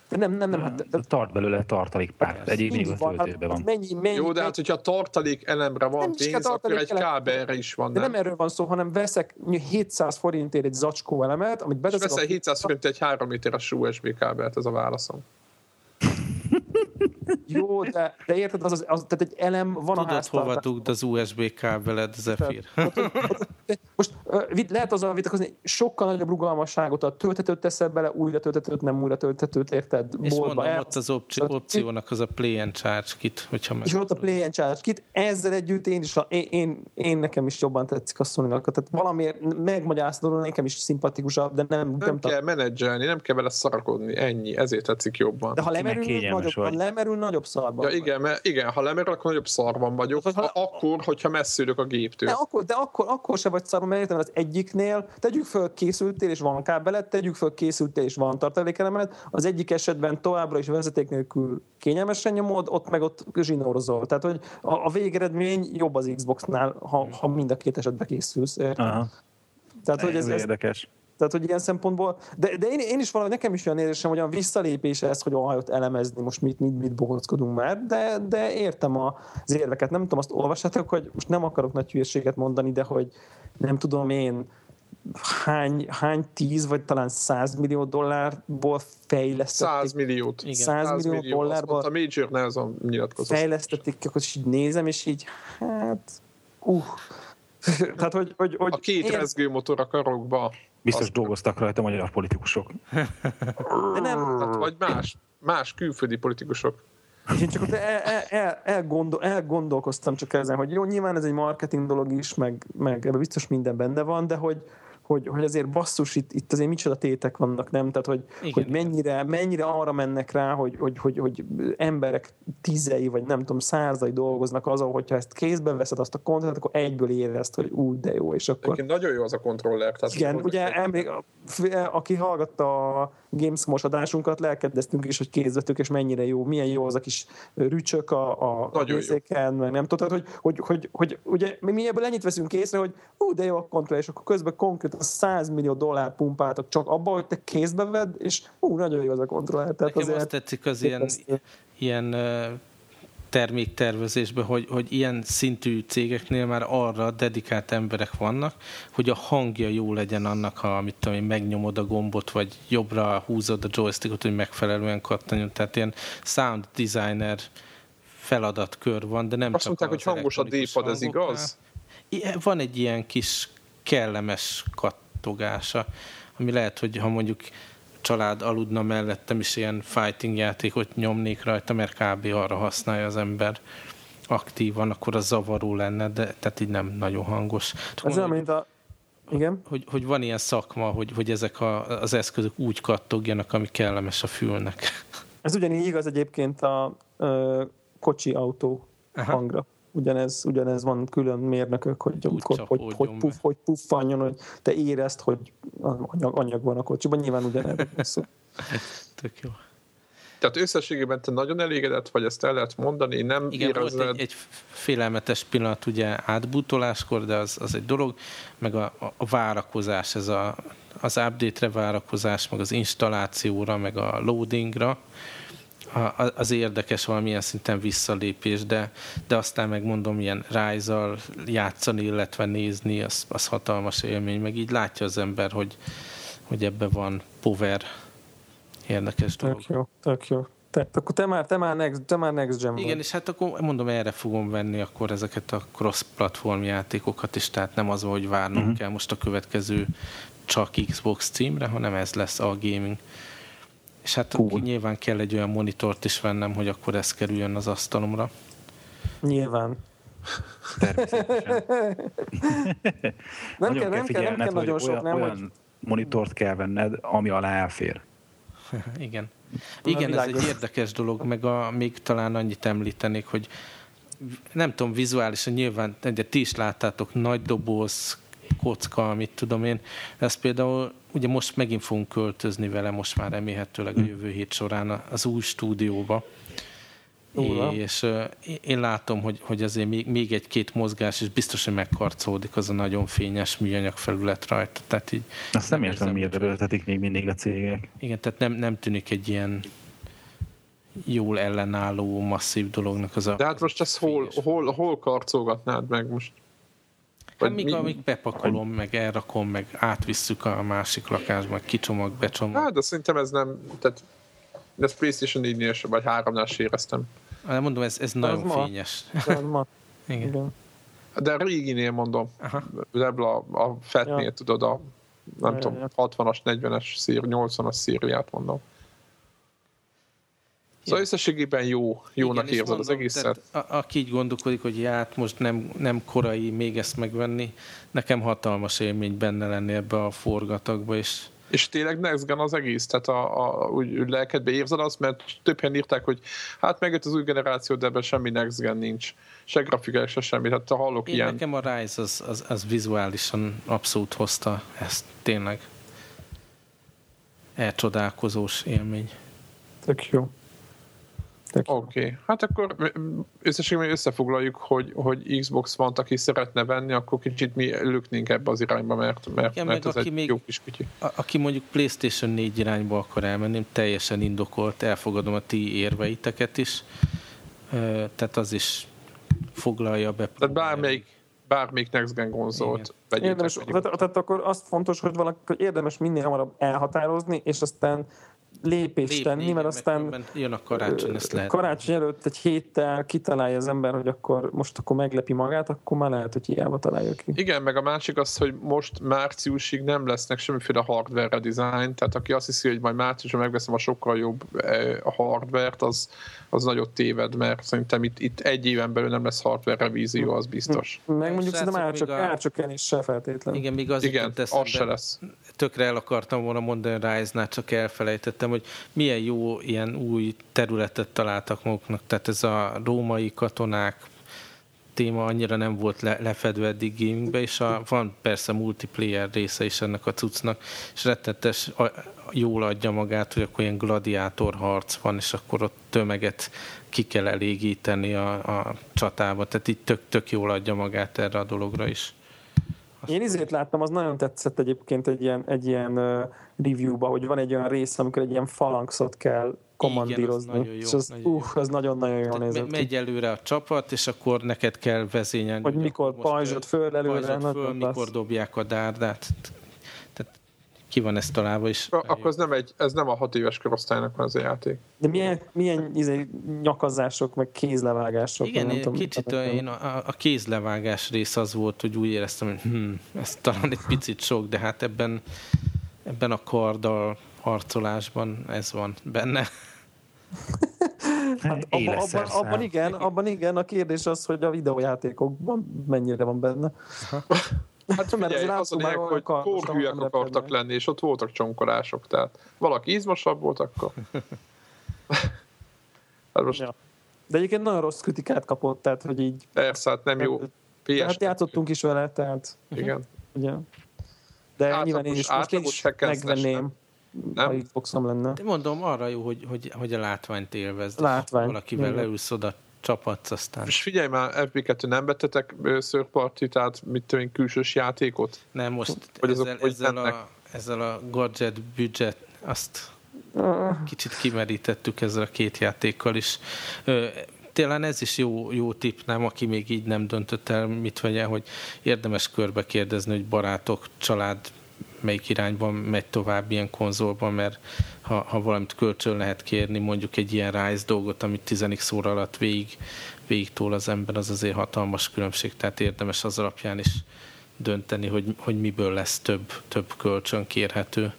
D: Nem, nem, nem. Hát,
C: de, tart belőle tartalék pár. Egyéb még a töltőben van.
B: Mennyi, mennyi, Jó, de hát, hogyha tartalék elemre van nem pénz, akkor egy kábelre is van.
D: De nem? nem erről van szó, hanem veszek 700 forintért egy zacskó elemet, amit beteszek.
B: És veszel 700 forintért egy 3 méteres USB kábelt, ez a válaszom.
D: Jó, de, de érted, az, az, az, tehát egy elem van
A: Tudod,
D: a háztartásban.
A: hova dugd az USB kábeled, Zephyr?
D: Most lehet azzal vitatkozni, sokkal nagyobb rugalmasságot a töltetőt teszel bele, újra töltetőt, nem újra töltetőt, érted?
A: És Boltba mondom, el... ott az opci- opciónak az a Play and Charge kit, hogyha meg...
D: És ott a Play and Charge kit, ezzel együtt én is, én, én, én nekem is jobban tetszik a sony tehát valamiért megmagyaráztatod, nekem is szimpatikusabb, de nem...
B: Nem, nem kell menedzselni, nem kell vele szarakodni, ennyi, ezért tetszik jobban.
D: De ha lemerül, nagyobb, ha lemerül nagyobb szarban
B: ja, igen, mert, igen, ha lemerül, akkor nagyobb szarban vagyok, ha, ha, akkor, hogyha messzülök a géptől.
D: De akkor, de akkor, akkor se vagy szarban, mert értem, az egyiknél tegyük föl készültél és van kábelet, tegyük föl készültél és van tartalékelemet, az egyik esetben továbbra is vezeték nélkül kényelmesen nyomod, ott meg ott zsinórozol. Tehát, hogy a, a végeredmény jobb az Xboxnál, ha, ha mind a két esetben készülsz.
C: Aha.
D: Tehát, hogy
C: ez, ez, érdekes.
D: Tehát, hogy ilyen szempontból, de, de én, én is valahogy nekem is olyan érzésem, hogy a visszalépés ez, hogy ahajott elemezni, most mit, mit, mit bohockodunk már, de, de értem az érveket. Nem tudom, azt olvassátok, hogy most nem akarok nagy hülyeséget mondani, de hogy nem tudom én, hány, hány tíz vagy talán 100 millió dollárból fejlesztették.
B: 100 milliót.
D: Igen. 100, 100 millió, millió dollárból.
B: A Major ne azon nyilatkozott.
D: Fejlesztették, akkor így nézem, és így, hát, uh. Tehát, hogy, hogy, hogy
B: a két én... rezgőmotor a karokba.
C: Biztos azt dolgoztak rajta magyar politikusok.
B: De nem. Hát, vagy más, más külföldi politikusok.
D: És én csak ott el, el, el, elgondol, elgondolkoztam csak ezen, hogy jó, nyilván ez egy marketing dolog is, meg, meg ebben biztos minden benne van, de hogy, hogy, hogy azért basszus, itt, itt azért micsoda tétek vannak, nem? Tehát, hogy, Igen. hogy mennyire, mennyire arra mennek rá, hogy, hogy, hogy, hogy emberek tízei, vagy nem tudom, százai dolgoznak azon, hogyha ezt kézbe veszed azt a kontrollert, akkor egyből érezt, hogy úgy, de jó, és akkor...
B: Egyébként nagyon jó az a kontroller.
D: Tehát Igen, ugye emlék, aki hallgatta a Games adásunkat, lelkedeztünk is, hogy kézvetők, és mennyire jó, milyen jó az a kis rücsök a, a, a részéken, meg nem tudod, hogy, hogy, hogy, hogy, ugye mi ebből ennyit veszünk észre, hogy ú, de jó a kontroller, és akkor közben konkrét 100 millió dollár pumpáltak csak abba, hogy te kézbe vedd, és ú, nagyon jó az a kontroller.
A: Tehát Nekem azért azt tetszik az ilyen, ilyen terméktervezésben, hogy, hogy ilyen szintű cégeknél már arra dedikált emberek vannak, hogy a hangja jó legyen annak, ha mit tudom én, megnyomod a gombot, vagy jobbra húzod a joystickot, hogy megfelelően kattanjon. Tehát ilyen sound designer feladatkör van, de nem
B: Azt
A: csak
B: mondták, hogy hangos a D-pad, ez igaz?
A: Van egy ilyen kis kellemes kattogása, ami lehet, hogy ha mondjuk család aludna mellettem is ilyen fighting játékot nyomnék rajta, mert kb. arra használja az ember aktívan, akkor az zavaró lenne, de tehát így nem nagyon hangos.
D: Ez olyan, mint a... Igen?
A: Hogy, hogy van ilyen szakma, hogy, hogy ezek a, az eszközök úgy kattogjanak, ami kellemes a fülnek.
D: Ez ugyanígy igaz egyébként a ö, kocsi autó Aha. hangra ugyanez, ugyanez van külön mérnökök, hogy, hogy, hogy, hogy, hogy, puff, hogy puffanjon, hogy te érezd, hogy anyag, anyag van a kocsiban, nyilván ugyanerről szó.
A: Tök jó.
B: Tehát összességében te nagyon elégedett vagy, ezt el lehet mondani, nem
A: Igen, érezed... volt egy, egy félelmetes pillanat ugye átbútoláskor, de az, az egy dolog, meg a, a várakozás, ez a, az update-re várakozás, meg az installációra, meg a loadingra, az érdekes valamilyen szinten visszalépés, de, de aztán megmondom, ilyen rise játszani, illetve nézni, az, az hatalmas élmény, meg így látja az ember, hogy, hogy ebbe van power érdekes dolog.
D: Tök jó, tök jó. Te, akkor te már, te már, next, te már next gen
A: Igen, vagy. és hát akkor mondom, erre fogom venni akkor ezeket a cross-platform játékokat is, tehát nem az, hogy várnom uh-huh. kell most a következő csak Xbox címre, hanem ez lesz a gaming. És hát cool. nyilván kell egy olyan monitort is vennem, hogy akkor ez kerüljön az asztalomra.
D: Nyilván.
C: Természetesen.
D: Nem
C: Nagyon
D: kell, nem kell, nem kell
C: hogy
D: nagyon sok,
C: olyan,
D: nem,
C: olyan
D: hogy
C: monitort kell venned, ami alá elfér.
A: Igen. Igen, ez egy érdekes dolog, meg a, még talán annyit említenék, hogy nem tudom, vizuálisan nyilván, de ti is láttátok, nagy doboz, kocka, mit tudom én. Ez például, ugye most megint fogunk költözni vele, most már remélhetőleg a jövő hét során az új stúdióba.
D: Durva.
A: És uh, én látom, hogy, hogy azért még, még egy-két mozgás, és biztos, hogy megkarcolódik az a nagyon fényes műanyag felület rajta. Tehát így
C: Azt nem
A: Nem
C: értem, miért erőltetik még mindig a cégek.
A: igen, tehát nem, nem tűnik egy ilyen jól ellenálló, masszív dolognak az a...
B: De hát most ezt hol, hol, hol karcolgatnád meg most?
A: Hát míg,
B: mi-
A: amíg bepakolom, meg elrakom, meg átvisszük a másik lakásba, meg kicsomag, becsomag.
B: Hát, de szerintem ez nem, tehát de ezt PlayStation 4-nél sem, vagy 3-nál sem éreztem.
A: Hát mondom, ez, ez nagyon
D: ma.
A: fényes.
D: ma.
A: Igen.
D: Igen.
B: De a réginél mondom,
A: Aha.
B: Rebla a Fatnél,
D: Ja.
B: tudod, a nem
D: Ja,
B: tudom,
D: ja.
B: 60-as, 40-es szír, 80-as szíriát mondom. Szóval összességében jó, jónak érzed az egészet.
A: tehát a, aki így gondolkodik, hogy hát most nem, nem korai még ezt megvenni, nekem hatalmas élmény benne lenni ebbe a forgatagba, és
B: És tényleg next gen az egész, tehát a, a, úgy, úgy lelkedbe érzed azt, mert több helyen írták, hogy hát megjött az új generáció, de ebben semmi next gen nincs. Se grafikai, se semmi. Hát hallok
A: én
B: ilyen.
A: nekem a Rise az, az, az vizuálisan abszolút hozta ezt tényleg elcsodálkozós élmény.
D: Tök jó.
B: Oké, okay. hát akkor összességében összefoglaljuk, hogy, hogy Xbox van, aki szeretne venni, akkor kicsit mi löknénk ebbe az irányba, mert, mert,
A: Igen,
B: mert
A: meg
B: ez
A: aki
B: egy
A: még-
B: jó kis kütyű.
A: A, aki mondjuk PlayStation 4 irányba akar elmenni, teljesen indokolt, elfogadom a ti érveiteket is, tehát az is foglalja be.
B: Tehát bármelyik, bármelyik next gen konzolt vegyétek.
D: Érdemes, tehát, tehát akkor azt fontos, hogy valaki hogy érdemes minél hamarabb elhatározni, és aztán lépést
A: Lépni,
D: tenni, mert aztán
A: jön a karácsony, ezt lehet.
D: karácsony előtt egy héttel kitalálja az ember, hogy akkor most akkor meglepi magát, akkor már lehet, hogy hiába találja ki.
B: Igen, meg a másik az, hogy most márciusig nem lesznek semmiféle hardware redesign, tehát aki azt hiszi, hogy majd márciusban megveszem a sokkal jobb a hardware-t, az, az nagyot téved, mert szerintem itt, itt egy éven belül nem lesz hardware revízió, az biztos.
D: Meg mondjuk szerintem árcsök,
A: még a-
D: árcsökkenés se feltétlen.
A: Igen, még az
B: Igen, az se lesz.
A: Tökre el akartam volna mondani Rise-nál, csak elfelejtettem, hogy milyen jó ilyen új területet találtak maguknak. Tehát ez a római katonák téma annyira nem volt le, lefedve eddig gamingbe, és a, van persze multiplayer része is ennek a cuccnak, és rettetes a, jól adja magát, hogy akkor ilyen gladiátor harc van, és akkor ott tömeget ki kell elégíteni a, a csatába. Tehát így tök, tök jól adja magát erre a dologra is.
D: Én izét láttam, az nagyon tetszett egyébként egy ilyen, egy ilyen reviewba, hogy van egy olyan rész, amikor egy ilyen falanxot kell kommandírozni.
A: nagyon jó,
D: és az,
A: nagyon jó.
D: uh, az nagyon-nagyon jól nézett
A: me- megy előre a csapat, és akkor neked kell vezényelni.
D: Hogy mikor pajzsot föl előre,
A: pajzsot föl, mikor dobják a dárdát. Ki van ez találva is.
B: Akkor ez nem, egy, ez nem a hat éves korosztálynak van ez a játék.
D: De milyen, milyen izé, nyakazások, meg kézlevágások.
A: Igen,
D: nem tudom,
A: kicsit a, én a, a kézlevágás rész az volt, hogy úgy éreztem, hogy hm, ez talán egy picit sok, de hát ebben, ebben a karddal harcolásban ez van benne.
D: Hát abban,
C: Éles
D: abban, abban, igen, abban igen, a kérdés az, hogy a videójátékokban mennyire van benne.
B: Hát
D: Mert
B: figyelj,
D: azért
B: az a lényeg, hogy
D: nem
B: akartak lenni, és ott voltak csonkolások, tehát valaki izmosabb volt akkor. hát most
D: Ja. De egyébként nagyon rossz kritikát kapott, tehát hogy így
B: persze, hát nem jó. PS,
D: Hát játszottunk is vele, tehát
B: Igen.
D: ugye. De
B: Átlagos-
D: nyilván én is, most én is megvenném,
B: Nem?
D: ha Xboxom lenne.
A: De mondom, arra jó, hogy, hogy, hogy a látványt élvezd.
D: Látvány,
A: Valakivel leülsz oda, csapatsz, aztán
B: És figyelj már, FB2 nem vettetek third party, tehát mit tudom külsős játékot?
A: Nem, most
B: Hogy azok
A: ezzel,
B: hogy
A: ezzel,
B: mennek?
A: a, ezzel a gadget budget, azt kicsit kimerítettük ezzel a két játékkal is. Tényleg ez is jó, jó tipp, nem, aki még így nem döntött el, mit vegyen, hogy érdemes körbe kérdezni, hogy barátok, család melyik irányban megy tovább ilyen konzolban, mert ha, ha valamit kölcsön lehet kérni, mondjuk egy ilyen Rise dolgot, amit 10 óra alatt végig, végig tól az ember, az azért hatalmas különbség, tehát érdemes az alapján is dönteni, hogy, hogy miből lesz több, több kölcsön kérhető.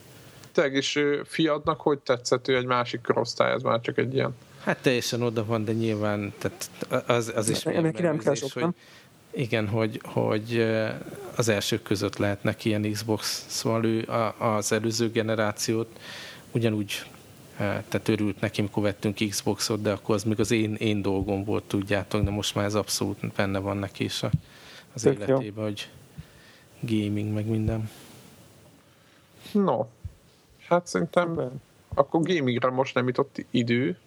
B: Te is fiadnak hogy tetszett, ő egy másik korosztály, ez már csak egy ilyen.
A: Hát teljesen oda van, de nyilván tehát az, az is
D: Ennek nem kell sok,
A: hogy, igen, hogy, hogy az elsők között lehetnek ilyen Xbox, szóval ő az előző generációt ugyanúgy tehát örült neki, amikor vettünk Xboxot, de akkor az még az én, én dolgom volt, tudjátok, de most már ez abszolút benne van neki is az Tök életében, hogy gaming, meg minden.
B: No, hát szerintem akkor gamingre most nem jutott idő,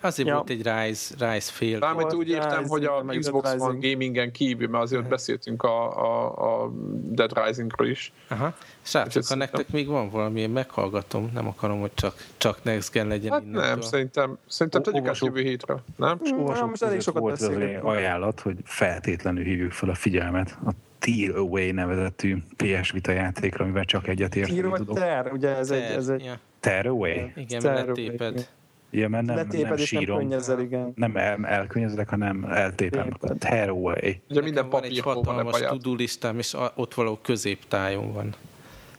A: Azért ja. volt egy Rise, Rise fél.
B: Mármint úgy értem, hogy a Xbox One gamingen kívül, mert azért beszéltünk a, a, a Dead Risingról is.
A: Aha. Srácok, ha nektek még van valami, én meghallgatom, nem akarom, hogy csak, csak Next Gen legyen
B: hát innentől. nem, szerintem, szerintem tegyük át jövő hétre, nem?
C: Olvasók most elég sokat volt az ajánlat, hogy feltétlenül hívjuk fel a figyelmet a Tear Away nevezetű PS Vita játékra, amivel csak egyet érteni
D: tudok. Tear, ugye ez egy... Ez egy...
C: Tear Away?
A: Igen, mert letéped.
C: Ja, mert nem, nem sírom. Nem,
D: könnyezel, igen.
C: nem el, elkönnyezedek, hanem eltépem. Tear away.
B: Ugye minden
A: van egy hatalmas tudulistám, és ott való középtájon van.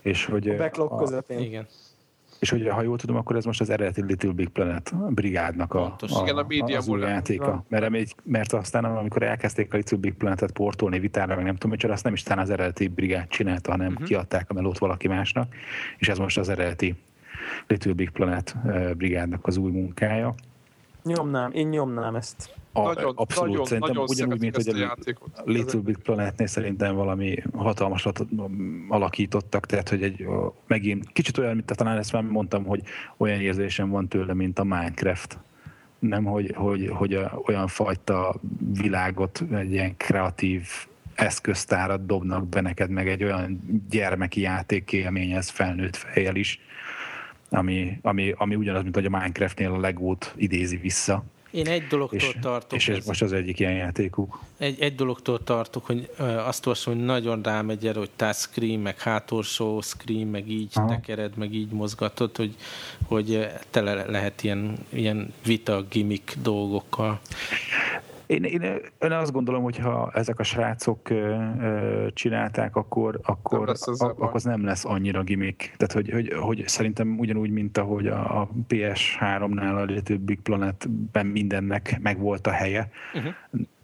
C: És hogy...
D: A backlog a, közepén.
A: Igen.
C: És hogy ha jól tudom, akkor ez most az eredeti Little Big Planet brigádnak a, a,
B: Igen, a média
C: az új játéka. Mert, mert aztán, amikor elkezdték a Little Big Planet-et portolni vitára, meg nem tudom, hogy azt nem is talán az eredeti brigád csinálta, hanem uh-huh. kiadták a melót valaki másnak, és ez most az eredeti Little Big Planet eh, brigádnak az új munkája.
D: Nyomnám, én nyomnám ezt.
C: A, nagyon, abszolút, nagyon, szerintem nagyon ugyanúgy, mint hogy a, a Little Big Planetnél szerintem valami hatalmasat alakítottak, tehát hogy egy, megint kicsit olyan, mint talán ezt már mondtam, hogy olyan érzésem van tőle, mint a Minecraft. Nem, hogy, hogy, hogy a, olyan fajta világot, egy ilyen kreatív eszköztárat dobnak be neked, meg egy olyan gyermeki játékélményhez felnőtt fejjel is, ami, ami, ami ugyanaz, mint hogy a Minecraftnél a legót idézi vissza.
A: Én egy dologtól
C: és,
A: tartok.
C: És ez, ez most az egyik ilyen játékuk.
A: Egy, egy dologtól tartok, hogy azt olvasom, hogy nagyon rámegy erre, hogy touch screen, meg hátorsó screen, meg így Aha. tekered, meg így mozgatod, hogy, hogy tele lehet ilyen, ilyen vita gimmick dolgokkal.
C: Én, én, én azt gondolom, hogy ha ezek a srácok ö, csinálták, akkor, akkor, az, akkor az nem lesz annyira gimmick. Tehát, hogy, hogy, hogy szerintem ugyanúgy, mint ahogy a, a PS3-nál a Little Big Planet-ben mindennek megvolt a helye. Uh-huh.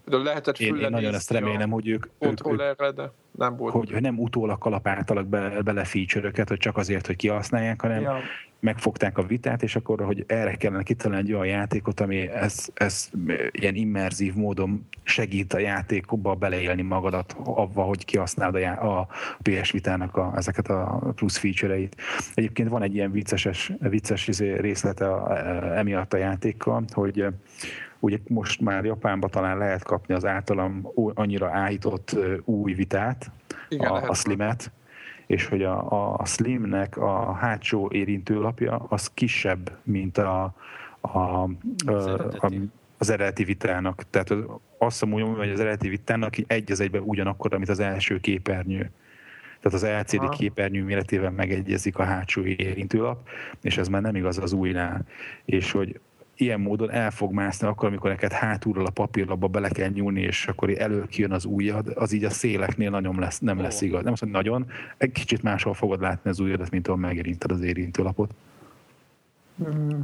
B: De lehetett
C: én, én nagyon ezt remélem, hogy ők, ők, ők
B: de nem volt.
C: Hogy, hogy nem utólag kalapáltalak bele, bele feature hogy csak azért, hogy kihasználják, hanem ja. megfogták a vitát, és akkor, hogy erre kellene kitalálni egy olyan játékot, ami ez, ez ilyen immerzív módon segít a játékba beleélni magadat avva, hogy kihasználd a, a PS Vitának a, ezeket a plusz feature-eit. Egyébként van egy ilyen vicces, vicces izé részlete a, emiatt a játékkal, hogy Ugye most már Japánban talán lehet kapni az általam annyira áhított új vitát, Igen, a, a Slimet, és hogy a, a Slimnek a hátsó érintőlapja az kisebb, mint a, a, a, a az eredeti vitának. Tehát azt mondom, hogy az eredeti vitának egy az egyben ugyanakkor, mint az első képernyő. Tehát az LCD Aha. képernyő méretével megegyezik a hátsó érintőlap, és ez már nem igaz az újnál. És hogy ilyen módon el fog mászni akkor, amikor neked hátulról a papírlapba bele kell nyúlni, és akkor elő kijön az ujjad, az így a széleknél nagyon lesz, nem lesz igaz. Nem azt, hogy nagyon, egy kicsit máshol fogod látni az ujjadat, mint ahol megérinted az érintőlapot. Mm.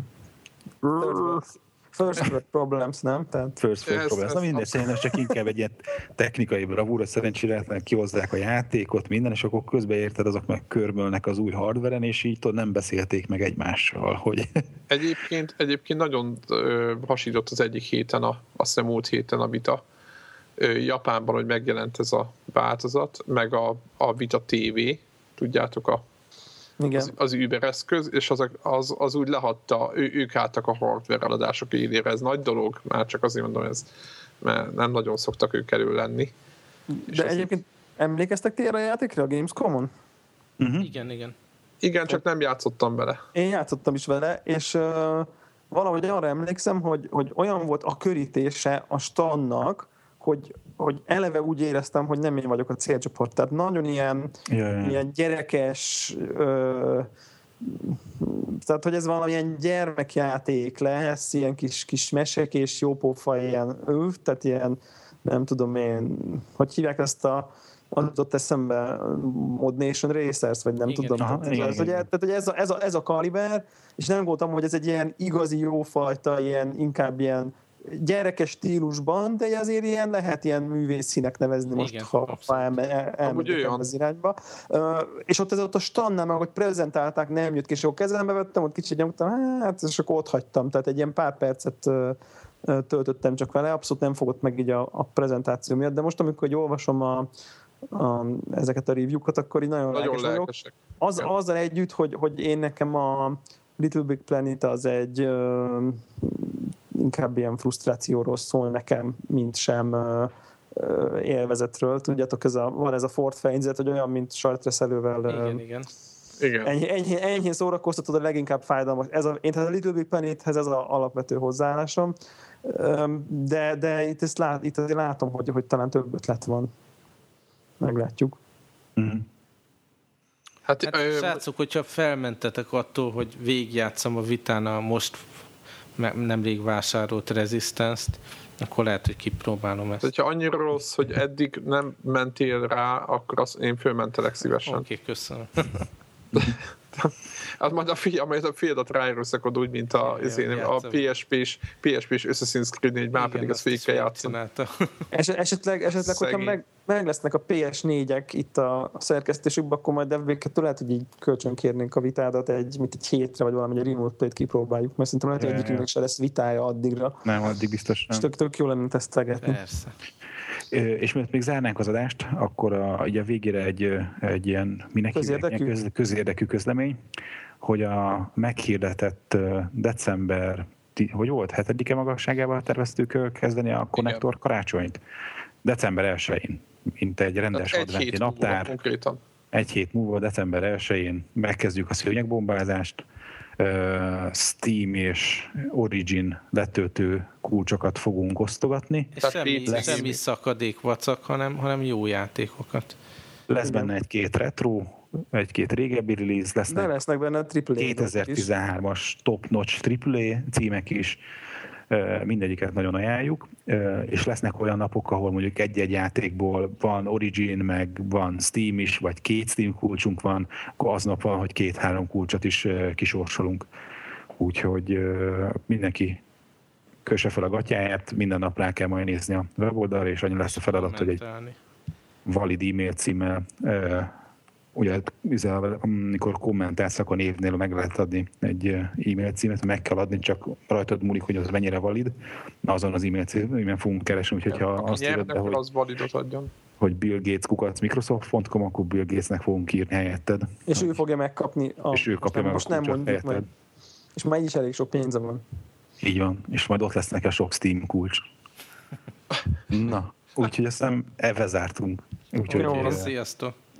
D: First world problems, nem? Tehát...
C: First world problems. Na mindegy, szerintem csak inkább egy ilyen technikai bravúra, szerencsére kihozzák a játékot, minden, és akkor közben érted, azok meg körbölnek az új hardveren, és így tudod, nem beszélték meg egymással, hogy...
B: Egyébként, egyébként nagyon ö, hasított az egyik héten, a, azt hiszem múlt héten a Vita ö, Japánban, hogy megjelent ez a változat, meg a, a Vita TV, tudjátok, a igen. Az, az Uber eszköz, és az, az, az úgy lehatta, ő, ők álltak a hardware eladások élére. Ez nagy dolog, már csak azért mondom, ez, mert nem nagyon szoktak ők elő lenni.
D: De egyébként így... emlékeztek ti erre a játékra a Gamescom-on?
A: Uh-huh. Igen, igen.
B: Igen, csak nem játszottam vele.
D: Én játszottam is vele, és uh, valahogy arra emlékszem, hogy, hogy olyan volt a körítése a standnak, hogy, hogy eleve úgy éreztem, hogy nem én vagyok a célcsoport. Tehát nagyon ilyen, yeah. ilyen gyerekes, ö, tehát, hogy ez valamilyen gyermekjáték lesz, ilyen kis, kis mesek és jópófa ilyen, ő, tehát ilyen, nem tudom én, hogy hívják ezt a az jutott eszembe Mod Nation Racers, vagy nem igen, tudom. Aha, tehát, igen, az, igen. Ugye, tehát ez a, ez, a, ez a kaliber, és nem gondoltam, hogy ez egy ilyen igazi jófajta, ilyen, inkább ilyen gyerekes stílusban, de azért ilyen lehet ilyen művészszínek nevezni most, Igen, ha, ha elmegyek az irányba. Uh, és ott ez ott a standnál, meg hogy prezentálták, nem jött ki, és akkor kezembe vettem, ott kicsit nyomtam, hát, és akkor ott hagytam. Tehát egy ilyen pár percet uh, töltöttem csak vele, abszolút nem fogott meg így a, a prezentáció miatt, de most, amikor hogy olvasom a, a, ezeket a review-kat, akkor így nagyon, nagyon lelkes vagyok. Az, azzal együtt, hogy, hogy én nekem a Little Big Planet az egy uh, inkább ilyen frusztrációról szól nekem, mint sem élvezetről. Tudjátok, ez a, van ez a Ford fejezet, hogy olyan, mint sajtreszelővel
A: igen, igen.
B: Igen.
D: Ennyi, ennyi, ennyi szórakoztatod a leginkább fájdalmas. Ez a, én tehát a Little Big Planethez ez az alapvető hozzáállásom, de, de itt, ezt lát, itt azért látom, hogy, hogy talán több ötlet van. Meglátjuk.
A: Mm. Hát, hát ö... srácok, hogyha felmentetek attól, hogy végigjátszom a vitán a most nemrég vásárolt Resistance-t, akkor lehet, hogy kipróbálom ezt.
B: Ha annyira rossz, hogy eddig nem mentél rá, akkor azt én fölmentelek szívesen.
A: Oké, okay, köszönöm.
B: Hát majd a, fi, majd a fiadat ráerőszakod úgy, mint a, Igen, a PSP-s, PSP-s Assassin's Creed 4, már pedig az végig kell játszani.
D: Es, esetleg, esetleg hogyha meg, meg lesznek a PS4-ek itt a szerkesztésükben, akkor majd devvéket lehet, hogy így kölcsön kérnénk a vitádat egy, mint egy hétre, vagy valami egy remote play-t kipróbáljuk, mert szerintem lehet, hogy egyikünknek se lesz vitája addigra.
C: Nem, addig biztos nem.
D: És tök, tök jó lenne tesztelgetni.
A: Persze.
C: És mert még zárnánk az adást, akkor a, ugye a végére egy, egy ilyen, minek közérdekű? Köz, közérdekű közlemény, hogy a meghirdetett december, hogy volt, hetedike magasságával terveztük kezdeni a konnektor karácsonyt. December 1-én, mint egy rendes adventi naptár. Egy hét múlva, december 1-én megkezdjük a szőnyegbombázást, Steam és Origin letöltő kulcsokat fogunk osztogatni.
A: És semmi, lesz, semmi szakadék vacak, hanem, hanem jó játékokat.
C: Lesz benne egy-két retro, egy-két régebbi release, lesznek,
D: De lesznek benne AAA
C: 2013-as top-notch AAA címek is, mindegyiket nagyon ajánljuk, és lesznek olyan napok, ahol mondjuk egy-egy játékból van Origin, meg van Steam is, vagy két Steam kulcsunk van, akkor aznap van, hogy két-három kulcsot is kisorsolunk. Úgyhogy mindenki kösse fel a gatyáját, minden nap rá kell majd nézni a weboldalra, és annyi lesz a feladat, hogy egy valid e-mail címmel ugye amikor kommentálsz, akkor névnél meg lehet adni egy e-mail címet, meg kell adni, csak rajtad múlik, hogy az mennyire valid. Azon az e-mail címen fogunk keresni, úgyhogy ha azt írod be, hogy,
B: az validot adjon.
C: hogy Bill Gates kukac Microsoft.com, akkor Bill Gatesnek fogunk írni helyetted.
D: És ő fogja megkapni
C: a... És ő kapja meg most a nem mondjuk helyetted. meg.
D: És már így is elég sok pénze van.
C: Így van, és majd ott lesznek a sok Steam kulcs. Na, úgyhogy azt hiszem, ebbe zártunk.
A: Úgyhogy, Jó, sziasztok!